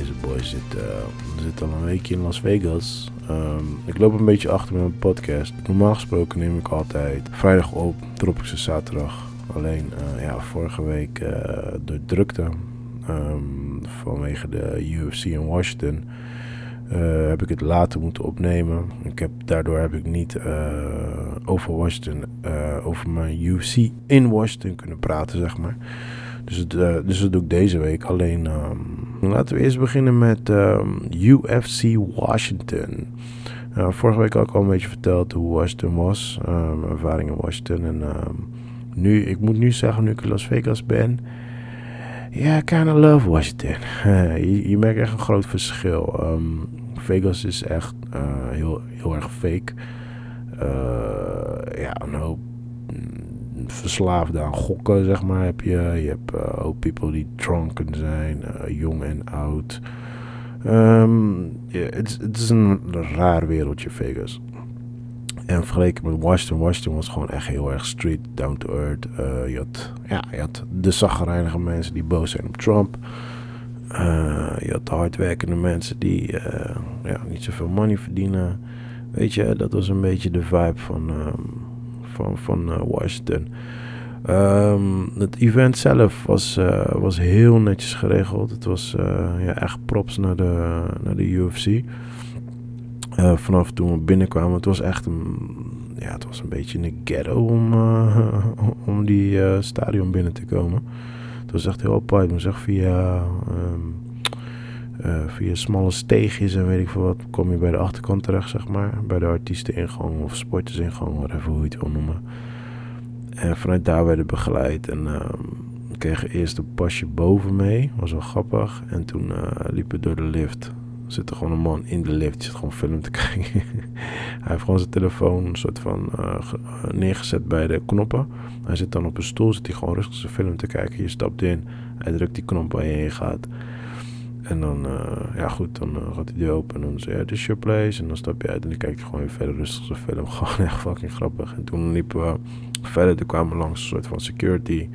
Deze boy zit, uh, zit al een weekje in Las Vegas. Um, ik loop een beetje achter met mijn podcast. Normaal gesproken neem ik altijd vrijdag op, drop ik ze zaterdag. Alleen uh, ja, vorige week uh, de drukte um, vanwege de UFC in Washington heb ik het later moeten opnemen. Ik heb, daardoor heb ik niet over Washington, over mijn UFC in Washington kunnen praten, zeg maar. Dus, dus dat doe ik deze week. Alleen um, laten we eerst beginnen met um, UFC Washington. Uh, vorige week had ik al een beetje verteld hoe Washington was. Mijn ervaring in Washington. En um, nu, ik moet nu zeggen, nu ik in Las Vegas ben. Ja, yeah, I kinda love Washington. Je, je, merkt echt een groot verschil. Vegas is echt uh, heel, heel erg fake. Uh, ja, een hoop verslaafden aan gokken, zeg maar, heb je. Je hebt uh, ook people die dronken zijn, uh, jong en oud. Um, het is een raar wereldje, Vegas. En vergeleken met Washington, Washington was gewoon echt heel erg street, down to earth. Uh, je, had, ja, je had de zaggerijnige mensen die boos zijn op Trump. je had de hardwerkende mensen die ja, niet zoveel money verdienen. Weet je, dat was een beetje de vibe van... Um, van, van uh, Washington. Um, het event zelf was, uh, was heel netjes geregeld. Het was uh, ja, echt props naar de, naar de UFC. vanaf toen we binnenkwamen, het was echt een, ja, het was een beetje een ghetto om, om die stadion binnen te komen. Het was echt heel apart. Ik moest echt via, um, via smalle steegjes en weet ik veel wat, kom je bij de achterkant terecht, zeg maar. Bij de artiesteningang of sportersingang, whatever hoe je het wil noemen. En vanuit daar werden begeleid. En uh, we kregen eerst een pasje boven mee. Was wel grappig. En toen uh, liepen we door de lift. Er zit er gewoon een man in de lift. Zit gewoon film te kijken. hij heeft gewoon zijn telefoon een soort van uh, neergezet bij de knoppen. Hij zit dan op een stoel. Zit hij gewoon rustig zijn film te kijken. Je stapt in. Hij drukt die knop waar je heen gaat. En dan, uh, ja goed, dan uh, gaat hij die open en dan je, ja, this is your place. En dan stap je uit en dan kijk je gewoon weer verder rustig zijn film. Gewoon echt fucking grappig. En toen liepen we verder, toen kwamen we langs een soort van security.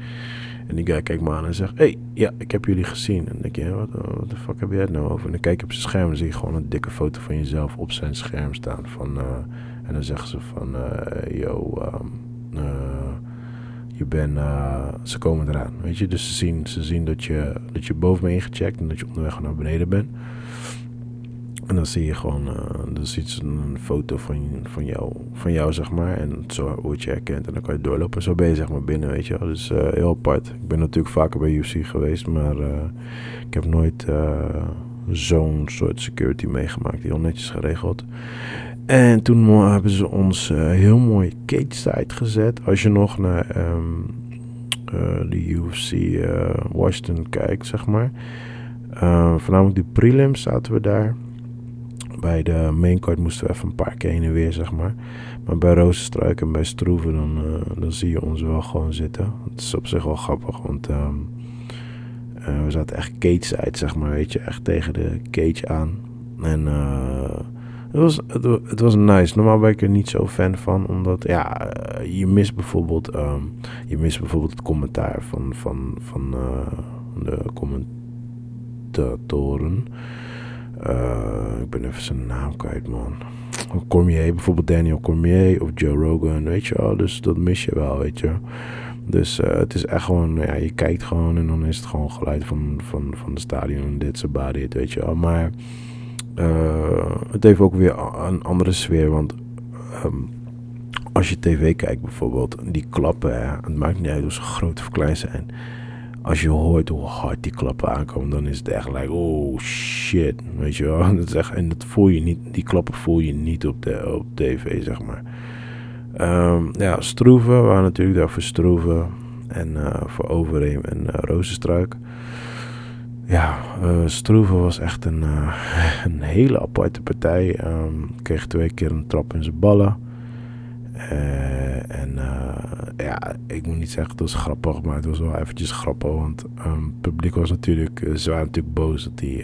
En die guy kijkt me aan en zegt, hey, ja, ik heb jullie gezien. En dan denk je, wat de fuck heb jij het nou over? En dan kijk je op zijn scherm en zie je gewoon een dikke foto van jezelf op zijn scherm staan. Van, uh, en dan zeggen ze van, yo, um, je bent, uh, ze komen eraan, weet je. Dus ze zien, ze zien dat, je, dat je boven me ingecheckt en dat je onderweg naar beneden bent. En dan zie je gewoon, uh, dan ziet ze een foto van, van, jou, van jou, zeg maar. En zo word je herkend en dan kan je doorlopen. En zo ben je zeg maar binnen, weet je wel. Dus uh, heel apart. Ik ben natuurlijk vaker bij UFC geweest, maar ik heb nooit zo'n soort security meegemaakt. Heel netjes geregeld. En toen hebben ze ons uh, heel mooi cage side gezet. Als je nog naar um, uh, de UFC uh, Washington kijkt, zeg maar. voornamelijk de prelims zaten we daar. Bij de main card moesten we even een paar keer en weer, zeg maar. Maar bij Rozenstruik en bij Stroeven, dan, dan zie je ons wel gewoon zitten. Het is op zich wel grappig, want um, we zaten echt cage side, zeg maar, weet je. Echt tegen de cage aan. En... eh het was, het, was nice. Normaal ben ik er niet zo fan van. Omdat ja, eh, je mist bijvoorbeeld, um, je mist bijvoorbeeld het commentaar van, van, van uh, de commentatoren. Uh, ik ben even zijn naam kwijt, man. Cormier, bijvoorbeeld Daniel Cormier of Joe Rogan, weet je wel. Dus dat mis je wel, weet je. Dus het is echt gewoon, ja, je kijkt gewoon en dan is het gewoon geluid van, van, van de stadion dit, ze baden weet je wel. Maar het heeft ook weer een andere sfeer. Want um, als je tv kijkt bijvoorbeeld, die klappen, het maakt niet uit hoe ze groot of klein zijn. Als je hoort hoe hard die klappen aankomen, dan is het echt like, oh shit, weet je wel. Dat is en dat voel je niet, die klappen voel je niet op, de, op tv, zeg maar. Um, ja, Stroeven, waren natuurlijk daar voor Stroeven en uh, voor Overeem en uh, Rozenstruik ja, uh, Stroeven was echt een, uh, een hele aparte partij. Um, kreeg twee keer een trap in zijn ballen. Uh, en ja, ik moet niet zeggen het was grappig, maar het was wel eventjes grappig. Want um, het publiek was natuurlijk, ze waren natuurlijk boos dat hij,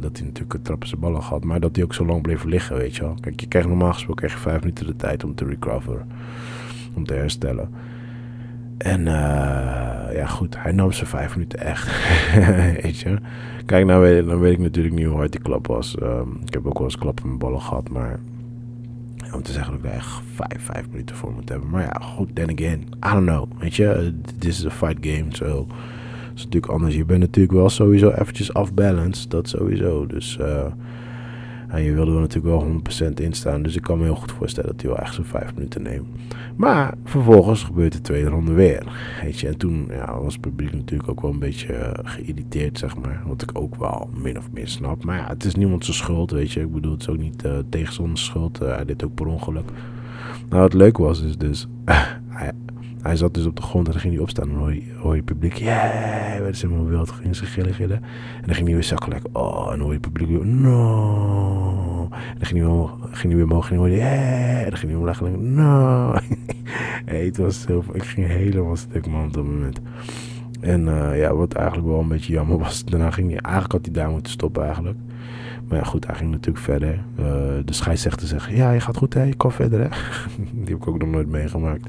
dat hij natuurlijk een trap in zijn ballen had. Maar dat hij ook zo lang bleef liggen, weet je wel. Kijk, je krijgt normaal gesproken krijg je vijf minuten de tijd om te recoveren. Om te herstellen. En uh, ja, goed, hij nam zijn vijf minuten echt. weet je. Kijk, nou weet, dan weet ik natuurlijk niet hoe hard die klap was. Um, ik heb ook wel eens klappen met ballen gehad, maar om te zeggen dat ik er echt vijf, vijf minuten voor moet hebben. Maar ja, goed, then again, I don't know. Weet je, this is a fight game. So. is natuurlijk anders. Je bent natuurlijk wel sowieso eventjes off-balance, dat sowieso. Dus uh, en je wilde er natuurlijk wel 100% in staan. Dus ik kan me heel goed voorstellen dat hij wel echt zo'n 5 minuten neemt. Maar vervolgens gebeurt de tweede ronde weer. Weet je, en toen ja, was het publiek natuurlijk ook wel een beetje uh, geïrriteerd, zeg maar. Wat ik ook wel min of meer snap. Maar ja, het is niemand zijn schuld, weet je. Ik bedoel, het is ook niet uh, schuld. Uh, hij deed ook per ongeluk. Nou, wat leuk was, is dus... hij, hij zat dus op de grond en dan ging hij opstaan. En hoor je, publiek, yeah, werd ze helemaal wild. Ging ze gillen, gillen. En dan ging hij weer zakken, like, oh. En dan hoor je publiek no. En dan ging hij, weer, ging hij weer omhoog en dan hoor yeah. Dan ging hij omlaag en no. hey, het was zo, ik ging helemaal stuk, man, op dat moment. En uh, ja, wat eigenlijk wel een beetje jammer was, daarna ging hij, eigenlijk had hij daar moeten stoppen eigenlijk. Maar ja, goed, hij ging natuurlijk verder. Uh, de scheidsrechter zegt, ja, je gaat goed hè, je kan verder hè. Die heb ik ook nog nooit meegemaakt.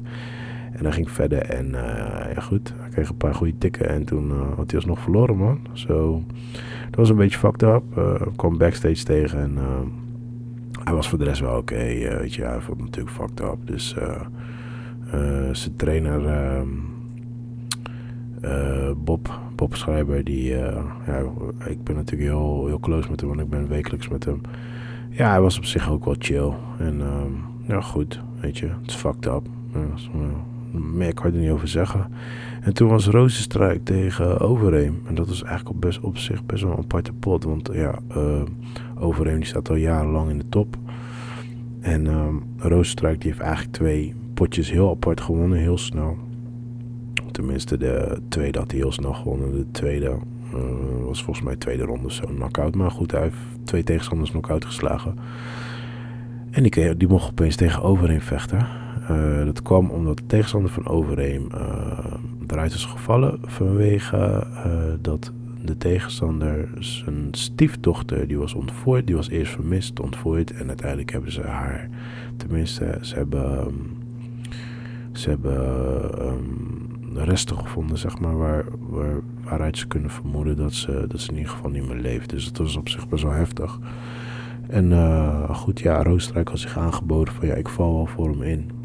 En hij ging verder en uh, ja goed, hij kreeg een paar goede tikken en toen uh, had hij alsnog verloren man. Zo, dat was een beetje fucked up. Uh, kwam backstage tegen en hij was voor de rest wel oké, weet je, hij vond natuurlijk fucked up. Dus zijn trainer Bob, Bob Schrijver, die, ja, ik ben natuurlijk heel, heel close met hem, want ik ben wekelijks met hem. Ja, hij was op zich ook wel chill en ja goed, weet je, het is fucked up. Ja, meer kan je er niet over zeggen. En toen was Rozenstruik tegen Overeem. En dat was eigenlijk op, best, op zich best wel een aparte pot. Want ja, uh, Overeem die staat al jarenlang in de top. En Rozenstruik die heeft eigenlijk twee potjes heel apart gewonnen, heel snel. Tenminste, de tweede had hij heel snel gewonnen. De tweede uh, was volgens mij tweede ronde zo knockout. Maar goed, hij heeft twee tegenstanders knockout geslagen. En die, die mocht opeens tegen Overeem vechten. Uh, dat kwam omdat de tegenstander van Overeem uh, eruit is gevallen vanwege uh, dat de tegenstander zijn stiefdochter, die was ontvoerd, die was eerst vermist, ontvoerd en uiteindelijk hebben ze haar, tenminste, ze hebben, um, ze hebben um, resten gevonden, zeg maar, waar, waar, waaruit ze kunnen vermoeden dat ze, dat ze in ieder geval niet meer leeft. Dus dat was op zich best wel heftig. En goed, ja, Roostrijk had zich aangeboden van ja, ik val wel voor hem in.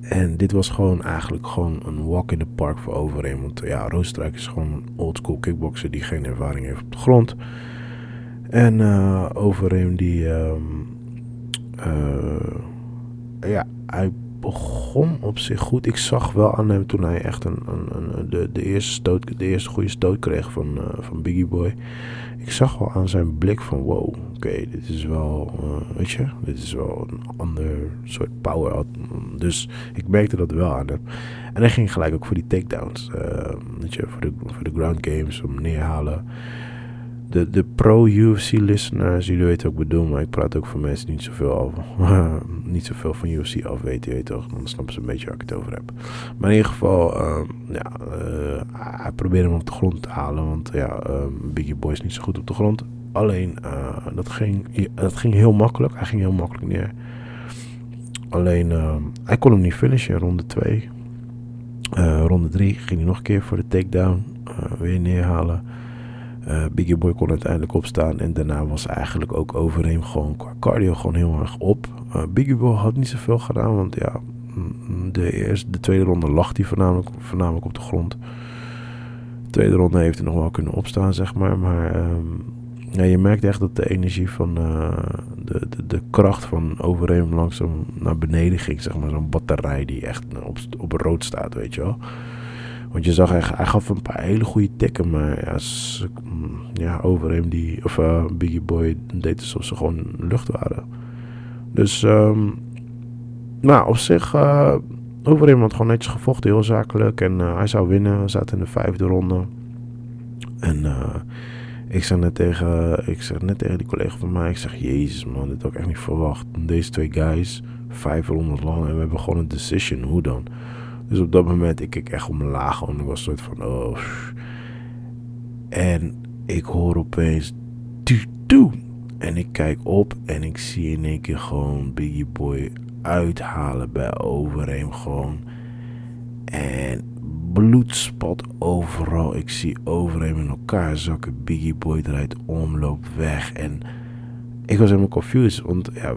En dit was gewoon eigenlijk gewoon een walk in the park voor Overeem. Want ja, Roostrijk is gewoon een oldschool kickboxer die geen ervaring heeft op de grond. En uh, Overeem die... Um, ja, hij begon op zich goed. Ik zag wel aan hem toen hij echt een, een, een de, de, eerste stoot, de eerste goede stoot kreeg van, uh, van Biggie Boy. Ik zag wel aan zijn blik van wow, oké, dit is wel, uh, weet je, dit is wel een ander soort power. Dus ik merkte dat wel aan hem. En hij ging gelijk ook voor die takedowns, uh, weet je, voor de, voor de ground games, om neerhalen de, de pro-UFC-listeners, jullie weten wat ik bedoel, maar ik praat ook voor mensen die niet zoveel, af, niet zoveel van UFC af weten, weet toch? Dan snappen ze een beetje waar ik het over heb. Maar in ieder geval, uh, ja, uh, hij probeerde hem op de grond te halen, want ja, uh, Biggie Boy is niet zo goed op de grond. Alleen, eh, dat, ging, dat ging heel makkelijk, hij ging heel makkelijk neer. Alleen, ehm, hij kon hem niet finishen in ronde 2. ronde 3 ging hij nog een keer voor de takedown, weer neerhalen. Uh, Biggie Boy kon uiteindelijk opstaan. En daarna was eigenlijk ook overeen gewoon qua cardio gewoon heel erg op. Uh, Biggie Boy had niet zoveel gedaan. Want ja, mm, de, eerste, de tweede ronde lag hij voornamelijk, voornamelijk op de grond. De tweede ronde heeft hij nog wel kunnen opstaan, zeg maar. Maar um, ja, je merkt echt dat de energie van uh, de, de, de, kracht van overeen langzaam naar beneden ging. Zeg maar zo'n batterij die echt op, op rood staat, weet je wel. Want je zag, hij, hij gaf een paar hele goede tikken. Maar ja, ja over hem die, of uh, Biggie Boy deed alsof ze gewoon lucht waren. Dus, um, nou, op zich, uh, over hem had gewoon netjes gevochten, heel zakelijk. En uh, hij zou winnen, we zaten in de vijfde ronde. En ik zeg net tegen, ik zeg net tegen die collega van mij, ik zeg, jezus man, dit had ik echt niet verwacht. Deze twee guys, vijf ronden lang en we hebben gewoon een decision, hoe dan? Dus op dat moment, ik keek echt omlaag. En ik was soort van, oh. En ik hoor opeens, doe, En ik kijk op en ik zie in één keer gewoon Biggie Boy uithalen bij Overeem. Gewoon En bloedspot overal. Ik zie overal in elkaar zakken. Biggie Boy draait om, loopt weg. En ik was helemaal confused. Want ja,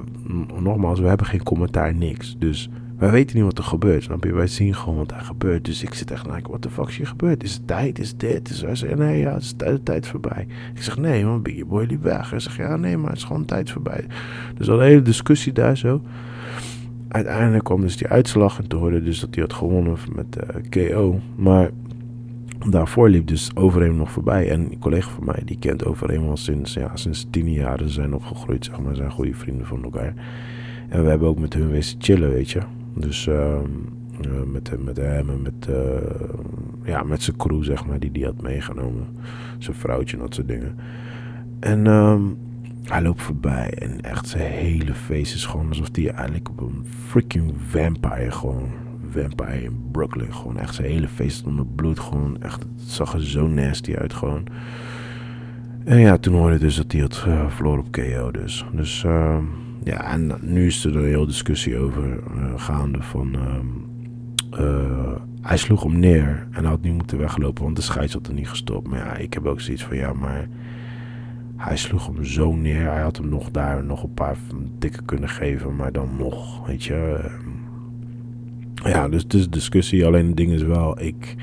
nogmaals, we hebben geen commentaar, niks. Dus wij weten niet wat er gebeurt. Snap je? Wij zien gewoon wat er gebeurt. Dus ik zit echt naar, what the fuck is hier gebeurd? Is het tijd? Is dit? Is hij zegt, nee, ja, het is de tijd voorbij. Ik zeg, nee, man, Biggie Boy liep weg. Hij zegt, ja, nee, maar het is gewoon tijd voorbij. Dus al een hele discussie daar zo. Uiteindelijk kwam dus die uitslag en te horen dus dat hij had gewonnen met eh, KO. Maar daarvoor liep dus Overeem nog voorbij. En een collega van mij, die kent Overeem al sinds, ja, sinds tien jaar. Ze zijn opgegroeid, zeg maar. zijn goede vrienden van elkaar. En we hebben ook met hun wezen chillen, weet je. Dus uh, met, met hem en met, uh, ja, met zijn crew, zeg maar, die die had meegenomen. Zijn vrouwtje en dat soort dingen. En um, hij loopt voorbij en echt zijn hele face is gewoon alsof hij eigenlijk op een freaking vampire gewoon vampire in Brooklyn. Gewoon echt zijn hele face onder bloed. Gewoon echt, het zag er zo nasty uit gewoon. En ja, toen hoorde dus dat hij had uh, verloren op KO dus. Dus uh, ja, en nu is er een hele discussie over uh, gaande van... Uh, hij sloeg hem neer en had niet moeten weglopen, want de scheids had er niet gestopt. Maar ja, ik heb ook zoiets van, ja, maar hij sloeg hem zo neer. Hij had hem nog daar nog een paar dikke kunnen geven, maar dan nog, weet je. Ja, dus het is discussie. Alleen het ding is wel, ik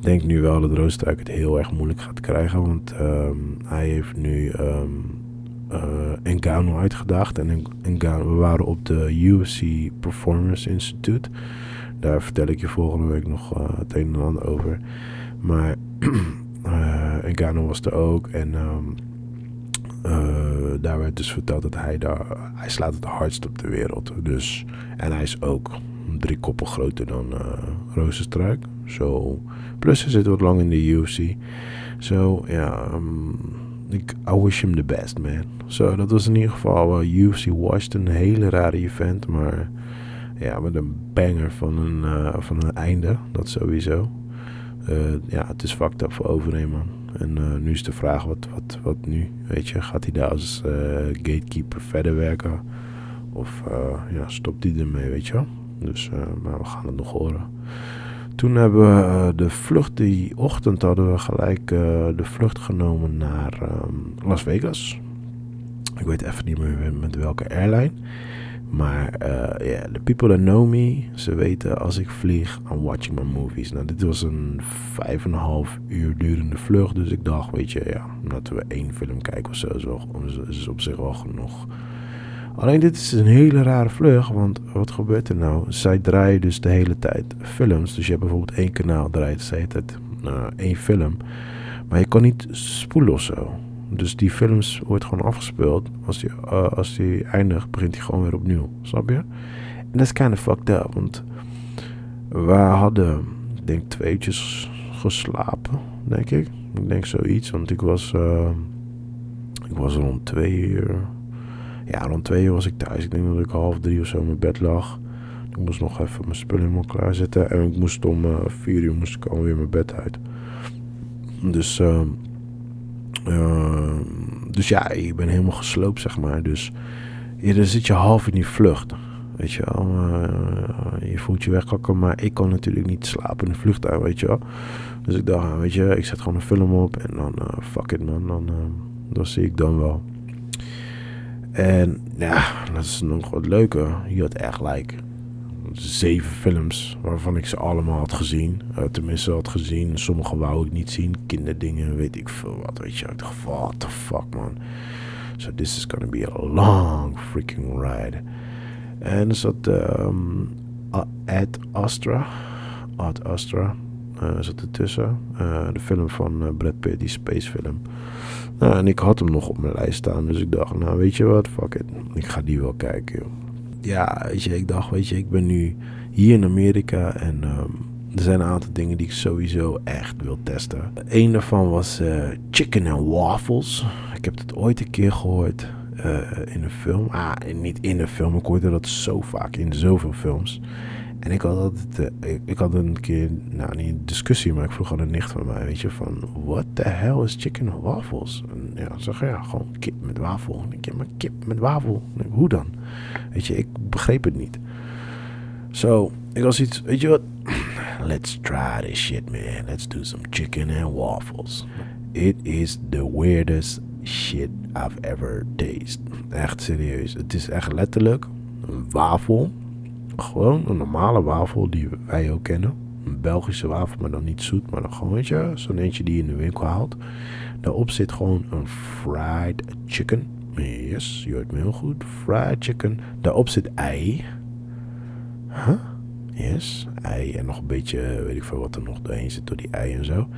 denk nu wel dat Roosstruik het heel erg moeilijk gaat krijgen. Want um, hij heeft nu uh, Ngannou uitgedaagd. En Ngannou, we waren op de UFC Performance Institute. Daar vertel ik je volgende week nog uh, het een en ander over. Maar uh, Ngannou was er ook. En uh, daar werd dus verteld dat hij daar, hij slaat het hardst op de wereld. Dus, en hij is ook drie koppen groter dan uh, Rozenstruik. So, plus hij zit wat lang in de UFC. So, ja, um, ik, I wish him the best, man. So, dat was in ieder geval uh, UFC Washington. Een hele rare event, maar ja, met een banger van een, uh, van een einde. Dat sowieso. Uh, ja, het is fucked up voor overnemen, man. En nu is de vraag, wat, wat, wat nu? Weet je, gaat hij daar als gatekeeper verder werken? Of ja, stopt hij ermee, weet je wel? Dus, maar we gaan het nog horen. Toen hebben we de vlucht, die ochtend hadden we gelijk de vlucht genomen naar um, Las Vegas. Ik weet even niet meer met welke airline. Maar ja, uh, yeah, the people that know me, ze weten als ik vlieg, I'm watching my movies. Nou, dit was een vijf en een half uur durende vlucht. Dus ik dacht, weet je, ja, laten we één film kijken of zo. Is, is op zich wel genoeg. Alleen dit is een hele rare vlucht, want wat gebeurt er nou? Zij draaien dus de hele tijd films. Dus je hebt bijvoorbeeld één kanaal draait de hele uh, één film. Maar je kan niet spoelen of zo. Dus die films wordt gewoon afgespeeld. Als die, uh, als die eindigt, begint hij gewoon weer opnieuw. Snap je? En dat is kind of fucked up. Want we hadden, denk, tweetjes geslapen, denk ik. Ik denk zoiets, want ik was, uh, ik was rond twee uur. Ja, rond twee uur was ik thuis. Ik denk dat ik half drie of zo in mijn bed lag. Ik moest nog even mijn spullen helemaal klaarzetten. En ik moest om uh, vier uur moest ik alweer mijn bed uit. Dus... Uh, uh, dus ja, ik ben helemaal gesloopt, zeg maar. Dus ja, dan zit je half in die vlucht. Weet je wel. Uh, je voelt je wegkakken, maar ik kon natuurlijk niet slapen in de vluchtuig, weet je wel. Dus ik dacht, weet je, ik zet gewoon een film op en dan, uh, fuck it man, dan, dan zie ik dan wel. En ja, dat is nog wat leuker. Je had echt like zeven films waarvan ik ze allemaal had gezien. Uh, tenminste had gezien. Sommige wou ik niet zien. Kinderdingen, weet ik veel wat. Weet je, ik dacht, what the fuck man. So this is gonna be a long freaking ride. En er zat um, Ad Astra. Ad Astra. Uh, zat ertussen. Uh, de film van Brad Pitt, die space film. En ik had hem nog op mijn lijst staan. Dus ik dacht, nou weet je wat, fuck it. Ik ga die wel kijken, joh ja, weet je, ik dacht, weet je, ik ben nu hier in Amerika en um, er zijn een aantal dingen die ik sowieso echt wil testen. Een daarvan was uh, chicken and waffles. Ik heb het ooit een keer gehoord uh, in een film. Ah, niet in een film, ik hoorde dat zo vaak in zoveel films. En ik had, altijd, uh, ik, had een keer, nou niet een discussie, maar ik vroeg aan een nicht van mij, weet je, van, what the hell is chicken waffles? En ja, zeg ja, gewoon kip met wafel. En ik denk, maar kip met wafel, hoe dan? Weet je, ik begreep het niet. Zo, ik was iets, weet je wat, let's try this shit, man. Let's do some chicken and waffles. It is the weirdest shit I've ever tasted. Echt serieus. Het is echt letterlijk een wafel. Gewoon een normale wafel die wij ook kennen. Een Belgische wafel, maar dan niet zoet, maar dan gewoon, weet je, zo'n eentje die je in de winkel haalt. Daarop zit gewoon een fried chicken. Yes, je hoort me heel goed. Fried chicken. Daarop zit ei. Huh? Yes, ei en nog een beetje, weet ik veel wat er nog doorheen zit door die ei en zo.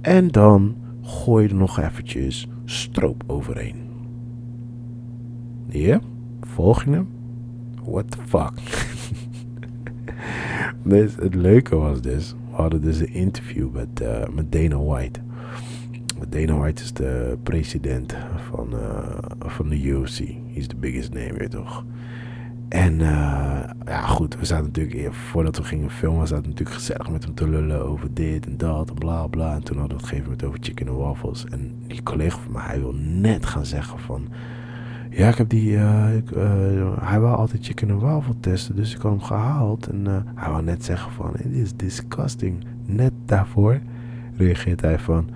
En dan gooi je er nog eventjes stroop overheen. Ja, yeah? volg je hem? What the fuck? dus het leuke was dus, we hadden dus een interview met, uh, met Dana White. Dana White is de president van, uh, van de UFC. He's the biggest name, weer toch? En uh, ja, goed, we zaten natuurlijk, voordat we gingen filmen, zaten we natuurlijk gezellig met hem te lullen over dit en dat en bla bla. En toen hadden we het gegeven moment over chicken en waffles. En die collega van mij, hij wil net gaan zeggen van, ja, ik heb die, uh, ik, uh, hij wou altijd chicken en waffle testen, dus ik had hem gehaald. En hij wou net zeggen van, it is disgusting. Net daarvoor reageert hij van,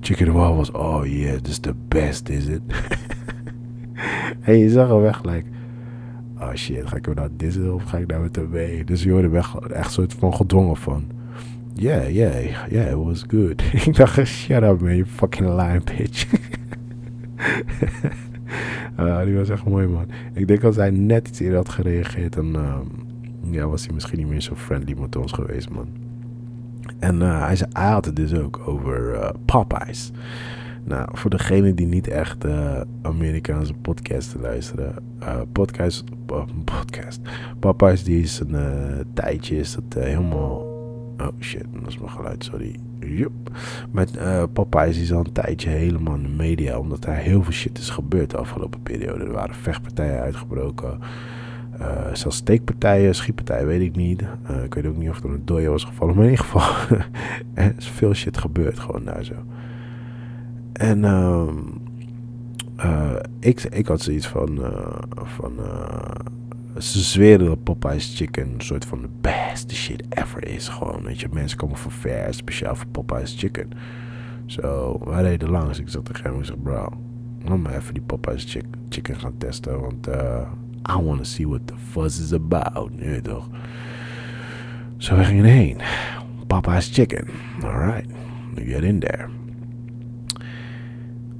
chicken and waffles, oh yeah, this is the best, is it? en je zag hem weg, like, oh shit, ga ik hem nou dissen of ga ik nou met hem mee? Dus je hoorde weg echt soort van gedwongen van, yeah, yeah, yeah, it was good. ik dacht, shut up man, you fucking lying bitch. uh, die was echt mooi man. Ik denk als hij net iets eerder had gereageerd, dan uh, ja, was hij misschien niet meer zo friendly met ons geweest man. En uh, hij, zei, hij had het dus ook over uh, Popeyes. Nou, voor degene die niet echt uh, Amerikaanse podcasten luisteren. podcast, podcast. Popeyes die is een tijdje is dat helemaal... Oh shit, dat is mijn geluid, sorry. Yep. Met Popeyes is al een tijdje helemaal in de media. Omdat er heel veel shit is gebeurd de afgelopen periode. Er waren vechtpartijen uitgebroken. Uh, zelfs steekpartijen, schietpartijen, weet ik niet. Uh, ik weet ook niet of er een dode was gevallen. Maar in ieder geval, er is veel shit gebeurd gewoon daar zo. En uh, ik, ik had zoiets van... van ze zweren dat Popeye's Chicken een soort van de beste shit ever is. Gewoon, weet je, mensen komen van ver, speciaal voor Popeye's Chicken. Zo, so, wij reden langs. Ik zat tegen hem en zei, bro, laat me even die Popeye's Chicken gaan testen. Want... I want to see what the fuzz is about. Nu toch? Zo we gingen heen. Papa's Chicken. Alright. We get in there.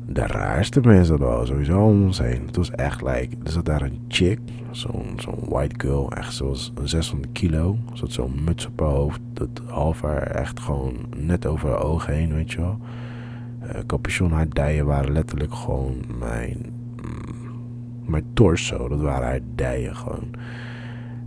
De raarste mensen hadden sowieso om ons heen. Het was echt like. Er zat daar een chick. Zo'n zo'n white girl. Echt zoals 600 kilo. Zat zo'n muts op haar hoofd. Dat half haar echt gewoon net over haar ogen heen, weet je wel. Uh, capuchon, haar dijen waren letterlijk gewoon mijn mijn torso. Dat waren haar dijen gewoon.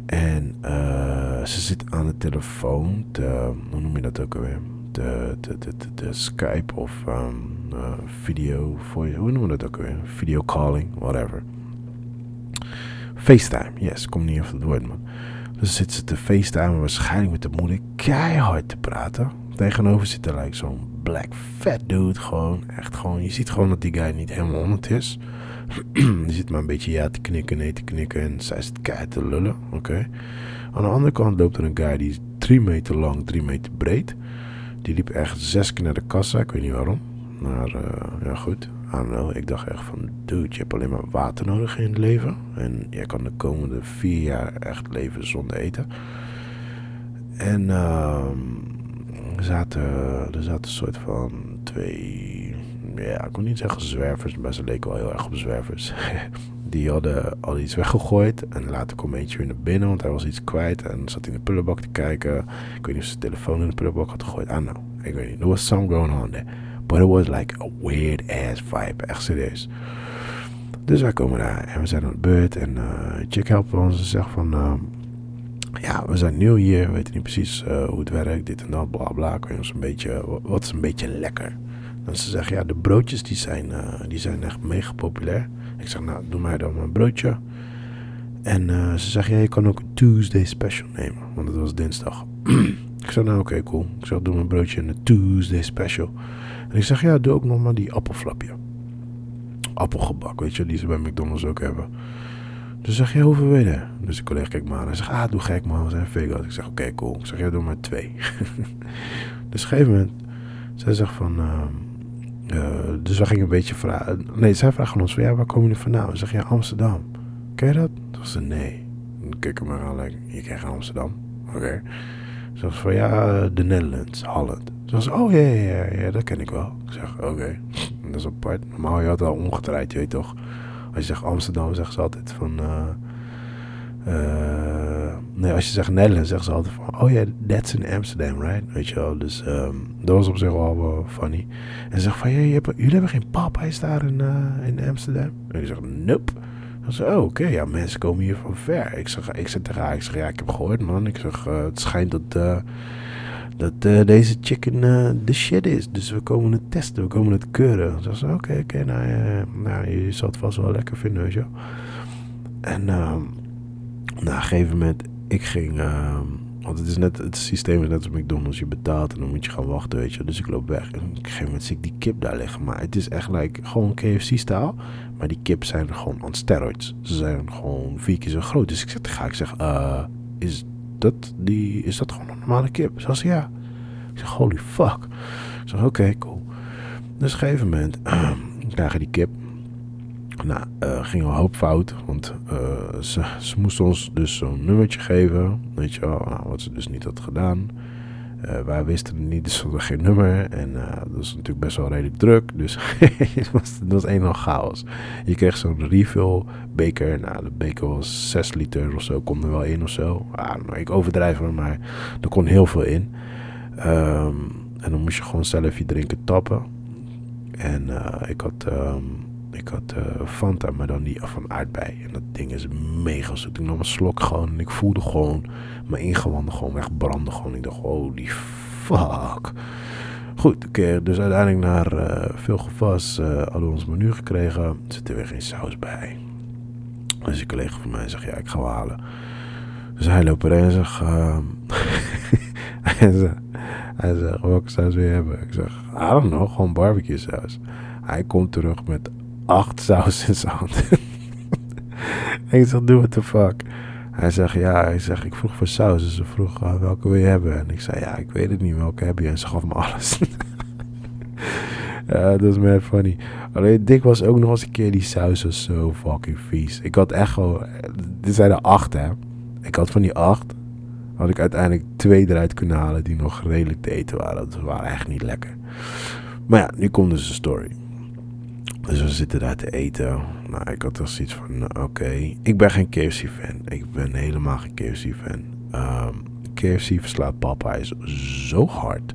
En uh, ze zit aan de telefoon. Te, hoe noem je dat ook alweer? De, de, de, Skype of um, uh, video. Voice, hoe noemen we dat ook alweer? Video calling, whatever. FaceTime, yes, kom niet even het woord man. Dus zit ze te FaceTime waarschijnlijk met de moeder keihard te praten. Tegenover zit er like, zo'n black fat dude gewoon. Echt gewoon, je ziet gewoon dat die guy niet helemaal honderd is. die zit maar een beetje ja te knikken, nee te knikken. En zij zit keihard te lullen. Oké. Aan de andere kant loopt er een guy die is drie meter lang, drie meter breed. Die liep echt zes keer naar de kassa. Ik weet niet waarom. Maar uh, ja, goed. Don't know. Ik dacht echt van, dude, je hebt alleen maar water nodig in het leven. En jij kan de komende vier jaar echt leven zonder eten. En uh, er, zaten, er zaten een soort van twee ja, ik kon niet zeggen zwervers, maar ze leken wel heel erg op zwervers. die hadden al iets weggegooid. En later kwam eentje weer naar binnen, want hij was iets kwijt. En zat in de prullenbak te kijken. Ik weet niet of zijn telefoon in de prullenbak had gegooid. I don't know. Ik weet niet. There was some going on there. But it was like a weird ass vibe. Echt serieus. Dus wij komen daar en we zijn aan de beurt. En uh, Chick helpt ons en zegt van... Uh, ja, we zijn nieuw hier. We weten niet precies uh, hoe het werkt. Dit en dat, bla bla. Kun je ons een beetje... Wat is een beetje lekker? En ze zeggen, ja, de broodjes die zijn, uh, die zijn echt mega populair. Ik zeg, nou, doe mij dan een broodje. En uh, ze zeggen, ja, je kan ook een Tuesday special nemen. Want het was dinsdag. ik zeg, nou, oké, cool. Ik zeg, doe mijn broodje in een Tuesday special. En ik zeg, ja, doe ook nog maar die appelflapje. Appelgebak, weet je, die ze bij McDonald's ook hebben. Dus zeg je hoeveel wil je? Dus de collega kijkt me aan. Hij zegt, ah, doe gek man, we zijn Vegas. Ik zeg, oké, cool. Ik zeg, ja, doe maar twee. dus op een gegeven moment, zij zegt van... Uh, dus we gingen een beetje vragen. Nee, zij vragen ons van ja, waar komen jullie vandaan? We zeggen ja, Amsterdam. Ken je dat? Toen ze nee. Dan kijk ik me aan, like, je kent Amsterdam. Oké. Okay. Ze van ja, de Netherlands, Holland. Ze was oh ja, ja, ja, dat ken ik wel. Ik zeg oké, dat is apart. Normaal je had al omgedraaid, je weet toch. Als je zegt Amsterdam, zeggen ze altijd van. Uh, nee, als je zegt Nederland, zeggen ze altijd van. Oh ja, that's in Amsterdam, right? Weet je wel. Dus um, dat was op zich wel uh, funny. En ze zegt van. Jullie hebben geen Popeyes daar in, uh, in Amsterdam? En ik zeg, nope. Dan zei oh, oké, ja, mensen komen hier van ver. Ik zeg, ik haar, ik zeg, ja, ik heb gehoord, man. Ik zeg, uh, het schijnt dat, dat deze chicken de shit is. Dus we komen het testen, we komen het keuren. Ze zei, oké, oké, nou, nou, je zal het vast wel lekker vinden, weet je En uh, na een gegeven moment, ik ging... want het is net, het systeem is net als McDonald's. Je betaalt en dan moet je gaan wachten, weet je Dus ik loop weg. En op een gegeven moment zie ik die kip daar liggen. Maar het is echt like, gewoon KFC-staal. Maar die kip zijn gewoon on steroids. Ze zijn gewoon vier keer zo groot. Dus ik zeg ga ik zeg, is dat, die, is dat gewoon een normale kip? Ze ja. Ik zeg, holy fuck. Ik zeg, oké, cool. Dus op een gegeven moment krijg je die kip. Nou, uh, ging een hoop fout. Want uh, ze, ze moesten ons dus zo'n nummertje geven. Weet je wel, nou, wat ze dus niet had gedaan. Uh, wij wisten niet, dus er geen nummer. En dat was natuurlijk best wel redelijk druk. Dus het was, het was een en chaos. Je kreeg zo'n refill beker. Nou, de beker was 6 liter of zo. Kon er wel in of zo. Ah, ik overdrijf maar, maar er kon heel veel in. Um, en dan moest je gewoon zelf je drinken tappen. En ik had... Um, ik had uh, Fanta, maar dan die van aardbei. En dat ding is mega zoet. Ik nam een slok gewoon en ik voelde gewoon mijn ingewanden gewoon wegbranden. Gewoon. Ik dacht, holy fuck. Goed, oké, dus uiteindelijk naar uh, veel gevast uh, hadden we ons menu gekregen. Er zit er weer geen saus bij. Dus een collega van mij zegt, ja, ik ga wel halen. Dus hij loopt erin en zegt, uh, hij zegt, hij zegt, welke saus wil je hebben? Ik zeg, I don't know, gewoon barbecue saus. Hij komt terug met acht saus in zijn hand. ik zeg, doe what the fuck. Hij zegt, ja, hij zegt, ik vroeg voor saus. Dus ze vroeg, uh, welke wil je hebben? En ik zei, ja, ik weet het niet, welke heb je? En ze gaf me alles. ja, dat is mad funny. Alleen, dik was ook nog eens een keer, die saus zo fucking vies. Ik had echt gewoon, dit zijn er acht, hè. Ik had van die acht, had ik uiteindelijk twee eruit kunnen halen die nog redelijk te eten waren. Dat waren echt niet lekker. Maar ja, nu komt dus de story. Dus we zitten daar te eten. Nou, ik had er zoiets van, nou, oké. Ik ben geen KFC-fan. Ik ben helemaal geen KFC-fan. Um, ehm, KFC verslaat Popeyes zo hard.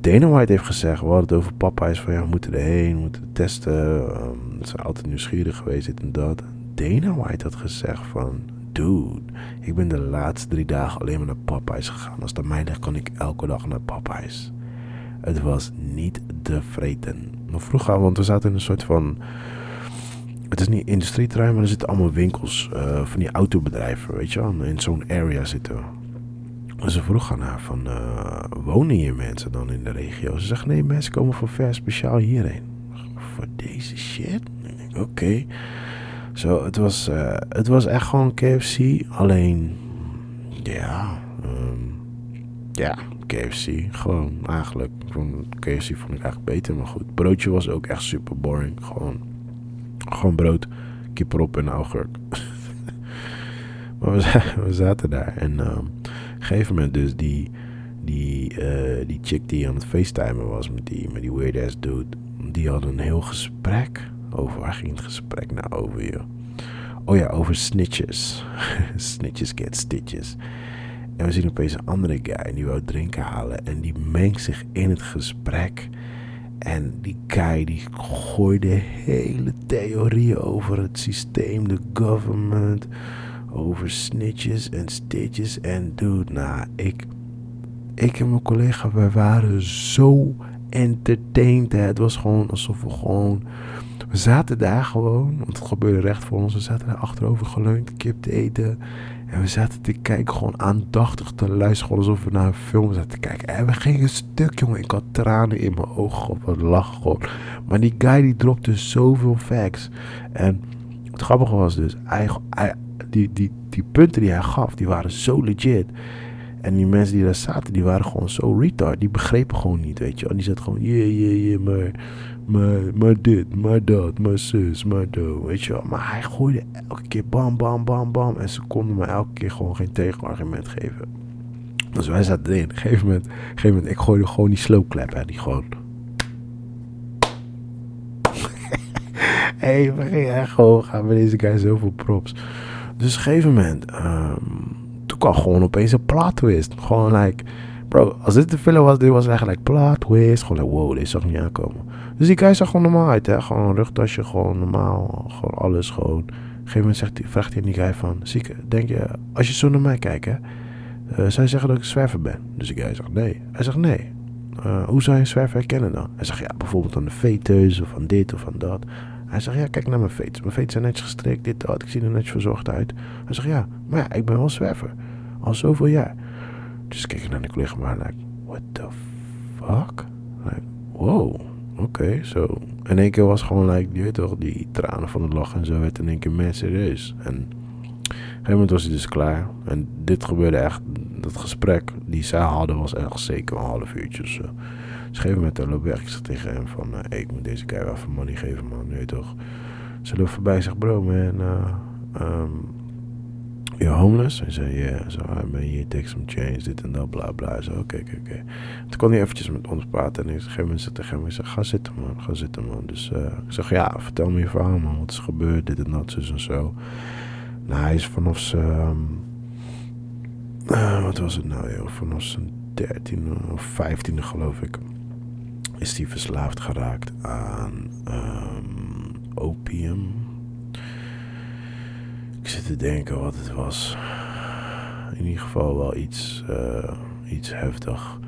Dana White heeft gezegd, we hadden het over Popeyes. Van ja, we moeten erheen, we moeten testen. Um, ze zijn altijd nieuwsgierig geweest, dit en dat. Dana White had gezegd van, dude, ik ben de laatste drie dagen alleen maar naar Popeyes gegaan. Als aan mij ligt, kan ik elke dag naar Popeyes. Het was niet te vreten. Nog vroeger, want we zaten in een soort van. Het is niet industrieterrein, maar er zitten allemaal winkels uh, van die autobedrijven, weet je wel. In zo'n area zitten we. Dus ze vroeg aan haar van, uh, wonen hier mensen dan in de regio? Ze zegt, nee, mensen komen van ver speciaal hierheen. Voor deze shit? oké. Okay. Zo, het was, uh, het was echt gewoon KFC, alleen, ja, um, ja, KFC. Gewoon eigenlijk. KFC vond ik eigenlijk beter, maar goed. Broodje was ook echt super boring. Gewoon, gewoon brood, kip erop en augurk. maar we, zaten daar en um, op een gegeven moment dus die, die, uh, die chick die aan het facetimen was met die, met die weird ass dude. Die had een heel gesprek. Over waar ging het gesprek nou over, je? Oh ja, over snitches. snitches get stitches. En we zien opeens een andere guy die wou drinken halen. En die mengt zich in het gesprek. En die guy die gooide hele theorieën over het systeem, de government, over snitches en stitches. En dude, nou, ik, ik en mijn collega, wij waren zo entertained. Het was gewoon alsof we gewoon... We zaten daar gewoon, want het gebeurde recht voor ons. We zaten daar achterover geleund, kip te eten. En we zaten te kijken, gewoon aandachtig te luisteren, alsof we naar een film zaten te kijken. En we gingen stuk, jongen. Ik had tranen in mijn ogen op het lachen gewoon. Maar die guy die dropte zoveel facts. En Het grappige was dus, die, die, die punten die hij gaf, die waren zo legit. En die mensen die daar zaten, die waren gewoon zo retard. Die begrepen gewoon niet, weet je. En die zaten gewoon, yeah, yeah, yeah, maar, maar, maar dit, maar dat, maar zus, maar dat, weet je wel. Maar hij gooide elke keer bam, bam, bam, bam. En ze konden me elke keer gewoon geen tegenargument geven. Dus wij zaten erin. Op een gegeven moment, een moment ik gooide gewoon die slow clap. Die gewoon... Hé, hey, we gingen echt gewoon, gaan we deze guy zoveel props. Dus op een gegeven moment... Um, toen kwam gewoon opeens een plot twist. Gewoon like, bro, als dit de film was, dit was eigenlijk plot twist. Gewoon like, wow, deze zag niet aankomen. Dus die guy zag gewoon normaal uit, hè. Gewoon een rugtasje, gewoon normaal, gewoon alles gewoon. Op een gegeven moment zegt, vraagt hij die guy van, zieke, denk je, als je zo naar mij kijkt, hè. Uh, zou je zeggen dat ik zwerver ben? Dus die guy zegt, nee. Hij zegt, nee. Uh, hoe zou je een zwerver herkennen dan? Hij zegt, ja, bijvoorbeeld aan de fetus of van dit of van dat. Hij zegt, ja, kijk naar mijn veters. Mijn veters zijn netjes gestrekt, dit, dat. Ik zie er netjes verzorgd uit. Hij zegt, ja, maar ja, ik ben wel zwerver. Al zoveel jaar. Dus ik keek naar de collega, maar like, what the fuck? Like, wow, oké, okay, zo. So. In één keer was gewoon, like, je weet toch, die tranen van het lachen en zo werd in één keer meer serieus. En op een gegeven moment was hij dus klaar. En dit gebeurde echt, dat gesprek die zij hadden was echt zeker een half uurtje of zo. Dus op een gegeven moment loop ik tegen hem van, hey, ik moet deze guy wel even money geven man, nu toch. Ze loopt voorbij zegt, bro man, uh, you're homeless? Hij zei, ja, zo, I mean, you take some change, dit en dat, bla bla. Zo, oké, oké, oké. Toen kon hij eventjes met ons praten en ik zeg, gegeven moment tegen hem, ik zeg, ga zitten man, ga zitten man. Dus uh, ik zeg, ja, vertel me je verhaal man, wat is gebeurd, dit en dat, zus en zo. Nou, hij is vanaf zijn, um, uh, wat was het nou joh, vanaf zijn dertiende of vijftiende geloof ik is hij verslaafd geraakt aan um, opium. Ik zit te denken wat het was. In ieder geval wel iets, uh, iets heftig.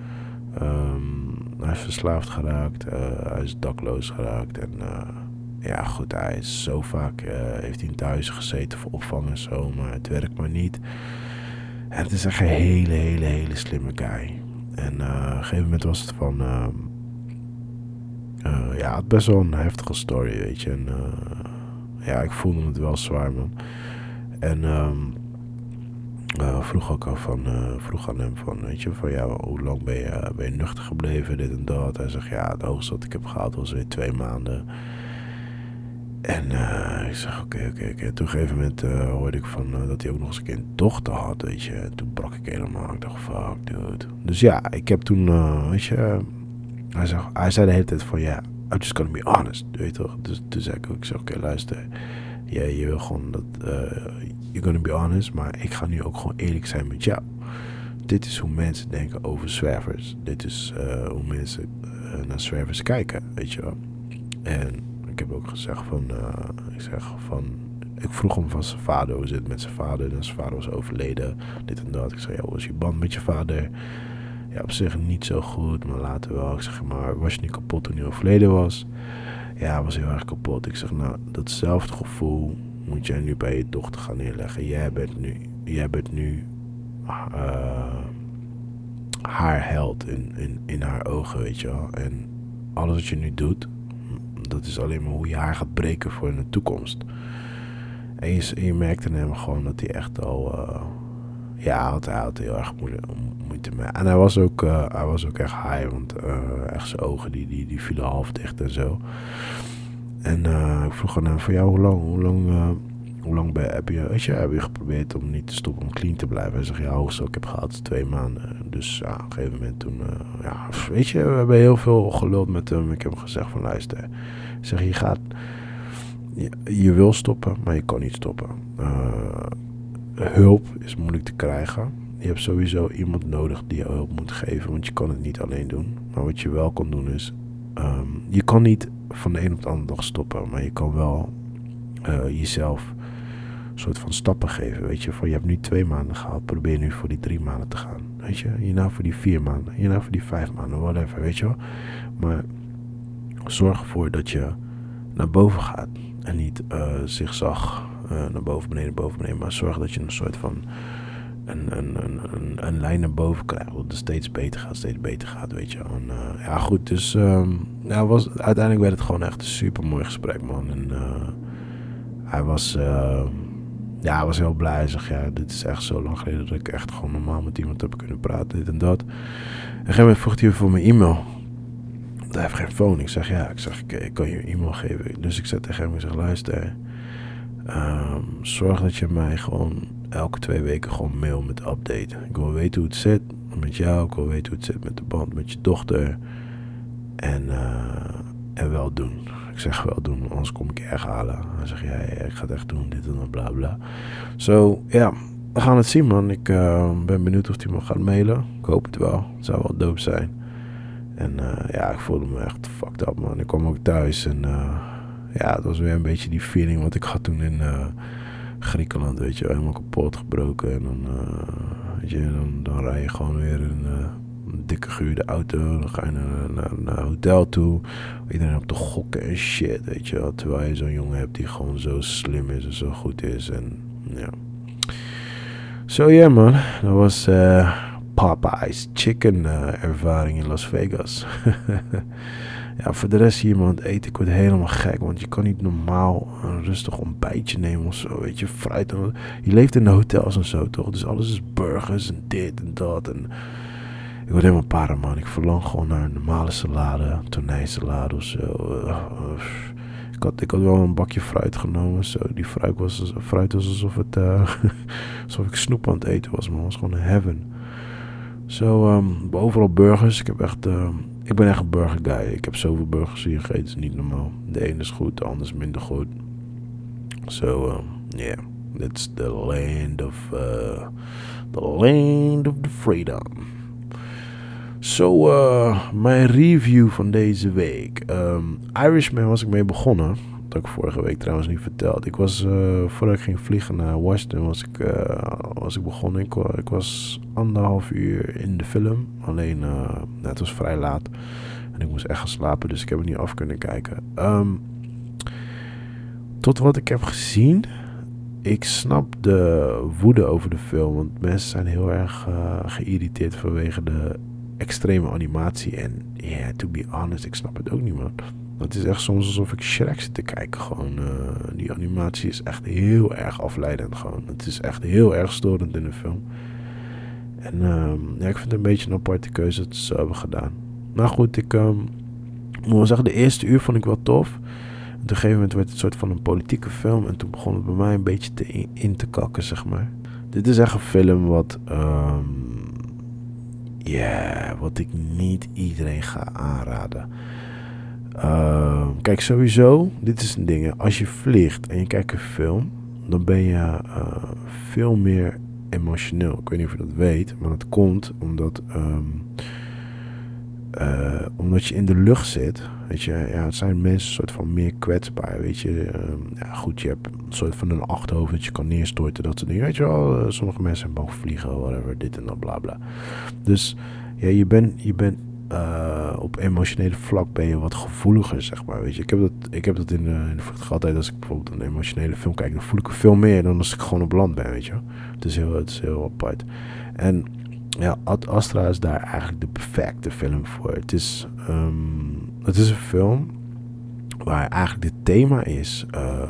Um, hij is verslaafd geraakt. Uh, hij is dakloos geraakt. En uh, ja, goed, hij is zo vaak. heeft hij thuis gezeten voor opvang en zo. Maar het werkt maar niet. En het is echt een hele, hele, hele slimme guy. En op een gegeven moment was het van. Uh, ja, het best wel een heftige story, weet je. Ja, ik voelde het wel zwaar, man. En um, uh, vroeg ook al van, vroeg aan hem van, weet je, van ja, hoe lang ben je, ben je nuchter gebleven, dit en dat. Hij zegt, ja, het hoogste wat ik heb gehad was weer twee maanden. En ik zeg, oké, oké, oké. Toen een gegeven moment hoorde ik van, dat hij ook nog eens een keer een dochter had, weet je. En toen brak ik helemaal. Ik dacht, fuck, dude. Dus ja, ik heb toen, weet je hij, zei, hij zei de hele tijd van, ja, yeah, I'm just gonna be honest, weet je toch? Dus toen zei ik ook, ik zeg, oké, luister. Ja, je wil gewoon dat, uh, you're gonna be honest, maar ik ga nu ook gewoon eerlijk zijn met jou. Dit is hoe mensen denken over zwervers. Dit is uh, hoe mensen uh, naar zwervers kijken, weet je wel. En ik heb ook gezegd van, ik zeg van, ik vroeg hem van zijn vader, hoe zit met zijn vader? En zijn vader was overleden, dit en dat. Ik zei, ja, is je band met je vader? ja, op zich niet zo goed, maar later wel. Ik zeg, maar was je niet kapot toen hij overleden was? Ja, was heel erg kapot. Ik zeg, nou, datzelfde gevoel moet jij nu bij je dochter gaan neerleggen. Jij bent nu, jij bent nu uh, haar held in, in, in haar ogen, weet je wel. En alles wat je nu doet, dat is alleen maar hoe je haar gaat breken voor in de toekomst. En je, je merkte hem gewoon dat hij echt al... Uh, ja, hij had heel erg moeilijk, en hij was ook, uh, hij was ook echt high, want uh, echt zijn ogen die, die, die vielen half dicht en zo. En uh, ik vroeg aan hem van, jou hoe lang, hoe lang, hoe lang ben, heb, je, weet je, heb je geprobeerd om niet te stoppen, om clean te blijven? Hij zegt, ja, hoogst ik heb gehad twee maanden. Dus ja, op een gegeven moment toen, ja, weet je, we hebben heel veel geluld met hem. Ik heb hem gezegd van, luister, ik zeg, je gaat, je, je wil stoppen, maar je kan niet stoppen. hulp is moeilijk te krijgen je hebt sowieso iemand nodig die je hulp moet geven, want je kan het niet alleen doen. Maar wat je wel kan doen is, um, je kan niet van de een op de andere dag stoppen, maar je kan wel uh, jezelf een soort van stappen geven. Weet je, van je hebt nu twee maanden gehad, probeer nu voor die drie maanden te gaan. Weet je, hierna voor die vier maanden, hierna voor die vijf maanden, whatever, weet je wel. Maar zorg ervoor dat je naar boven gaat en niet uh, zigzag uh, naar boven, beneden, boven, beneden. Maar zorg dat je een soort van een, een, een, lijn naar boven krijgen. Dat het steeds beter gaat, steeds beter gaat, weet je. En, uh, ja, goed, dus um, ja, was, uiteindelijk werd het gewoon echt een super mooi gesprek, man. En uh, hij was, uh, ja, hij was heel blij. Zegt, ja, dit is echt zo lang geleden dat ik echt gewoon normaal met iemand heb kunnen praten, dit en dat. En op een gegeven moment vroeg hij voor mijn e-mail. Hij heeft geen phone. Ik zeg, ja, ik zeg, ik, ik kan je e-mail geven. Dus ik zei tegen hem, ik zeg, luister, um, zorg dat je mij gewoon elke twee weken gewoon mail met update. Ik wil weten hoe het zit met jou. Ik wil weten hoe het zit met de band met je dochter. En, uh, en wel doen. Ik zeg wel doen, anders kom ik je erg halen. Hij zegt, ja, ja, ik ga het echt doen, dit en dat, bla bla. Zo, ja, we gaan het zien, man. Ik uh, ben benieuwd of hij me gaat mailen. Ik hoop het wel. Het zou wel dope zijn. En uh, ja, ik voelde me echt fucked up, man. Ik kwam ook thuis en ja, het was weer een beetje die feeling wat ik had toen in Griekenland, weet je, helemaal kapot gebroken. En dan, weet je, dan, rij je gewoon weer een dikke gehuurde auto. Dan ga je naar, naar, een hotel toe. Iedereen op te gokken en shit, weet je wel. Terwijl je zo'n jongen hebt die gewoon zo slim is en zo goed is. En ja. Zo ja man, dat was uh, Popeye's chicken uh, ervaring in Las Vegas. ja, voor de rest hier man, eten, ik word helemaal gek. Want je kan niet normaal een rustig ontbijtje nemen of zo, weet je. Fruit. Je leeft in de hotels en zo, toch? Dus alles is burgers en dit en dat en... Ik word helemaal para, man. Ik verlang gewoon naar een normale salade, tonijnsalade of zo. ik, had, ik had wel een bakje fruit genomen. Zo. Die fruit was, fruit was alsof, het, uh, alsof ik snoep aan het eten was, man. Het was gewoon een heaven. Zo, um, overal burgers. Ik, heb echt, uh, ik ben echt een burger guy. Ik heb zoveel burgers hier gegeten, is niet normaal. De ene is goed, de ander is minder goed. So, um, yeah. That's the land of, uh, the land of the freedom. Zo, uh, mijn review van deze week. Um, Irishman was ik mee begonnen. Dat ik vorige week trouwens niet verteld. Ik was, uh, voordat ik ging vliegen naar Washington, was ik, uh, was ik begonnen. Ik, was anderhalf uur in de film. Alleen, uh, het was vrij laat. En ik moest echt gaan slapen, dus ik heb het niet af kunnen kijken. Um, tot wat ik heb gezien, ik snap de woede over de film. Want mensen zijn heel erg geïrriteerd vanwege de extreme animatie. En ja, yeah, to be honest, ik snap het ook niet, man. Het is echt soms alsof ik Shrek zit te kijken. Gewoon, uh, die animatie is echt heel erg afleidend. Gewoon. Het is echt heel erg storend in de film. En um, ja, ik vind het een beetje een aparte keuze dat ze hebben gedaan. Nou goed, ik um, moet wel zeggen, de eerste uur vond ik wel tof. op een gegeven moment werd het een soort van een politieke film. En toen begon het bij mij een beetje te in, te kakken, zeg maar. Dit is echt een film wat... Um, ja, wat ik niet iedereen ga aanraden. Uh, kijk, sowieso, dit is een ding. Als je vliegt en je kijkt een film, dan ben je uh, veel meer emotioneel. Ik weet niet of je dat weet, maar dat komt omdat, um, uh, omdat je in de lucht zit. Weet je, ja, het zijn mensen soort van meer kwetsbaar. Weet je, um, ja, goed, je hebt een soort van een achterhoofd dat je kan neerstorten, dat soort dingen. Weet je wel, uh, sommige mensen boven vliegen, whatever, dit en dat, bla bla. Dus ja, je bent je bent uh, op emotionele vlak ben je wat gevoeliger, zeg maar. Weet je, ik heb dat, ik heb dat in de, in de altijd als ik bijvoorbeeld een emotionele film kijk, dan voel ik veel meer dan als ik gewoon op land ben, weet je. Het is heel, het is heel apart. En ja, Astra is daar eigenlijk de perfecte film voor. Het is, um, het is een film waar eigenlijk het thema is. Uh,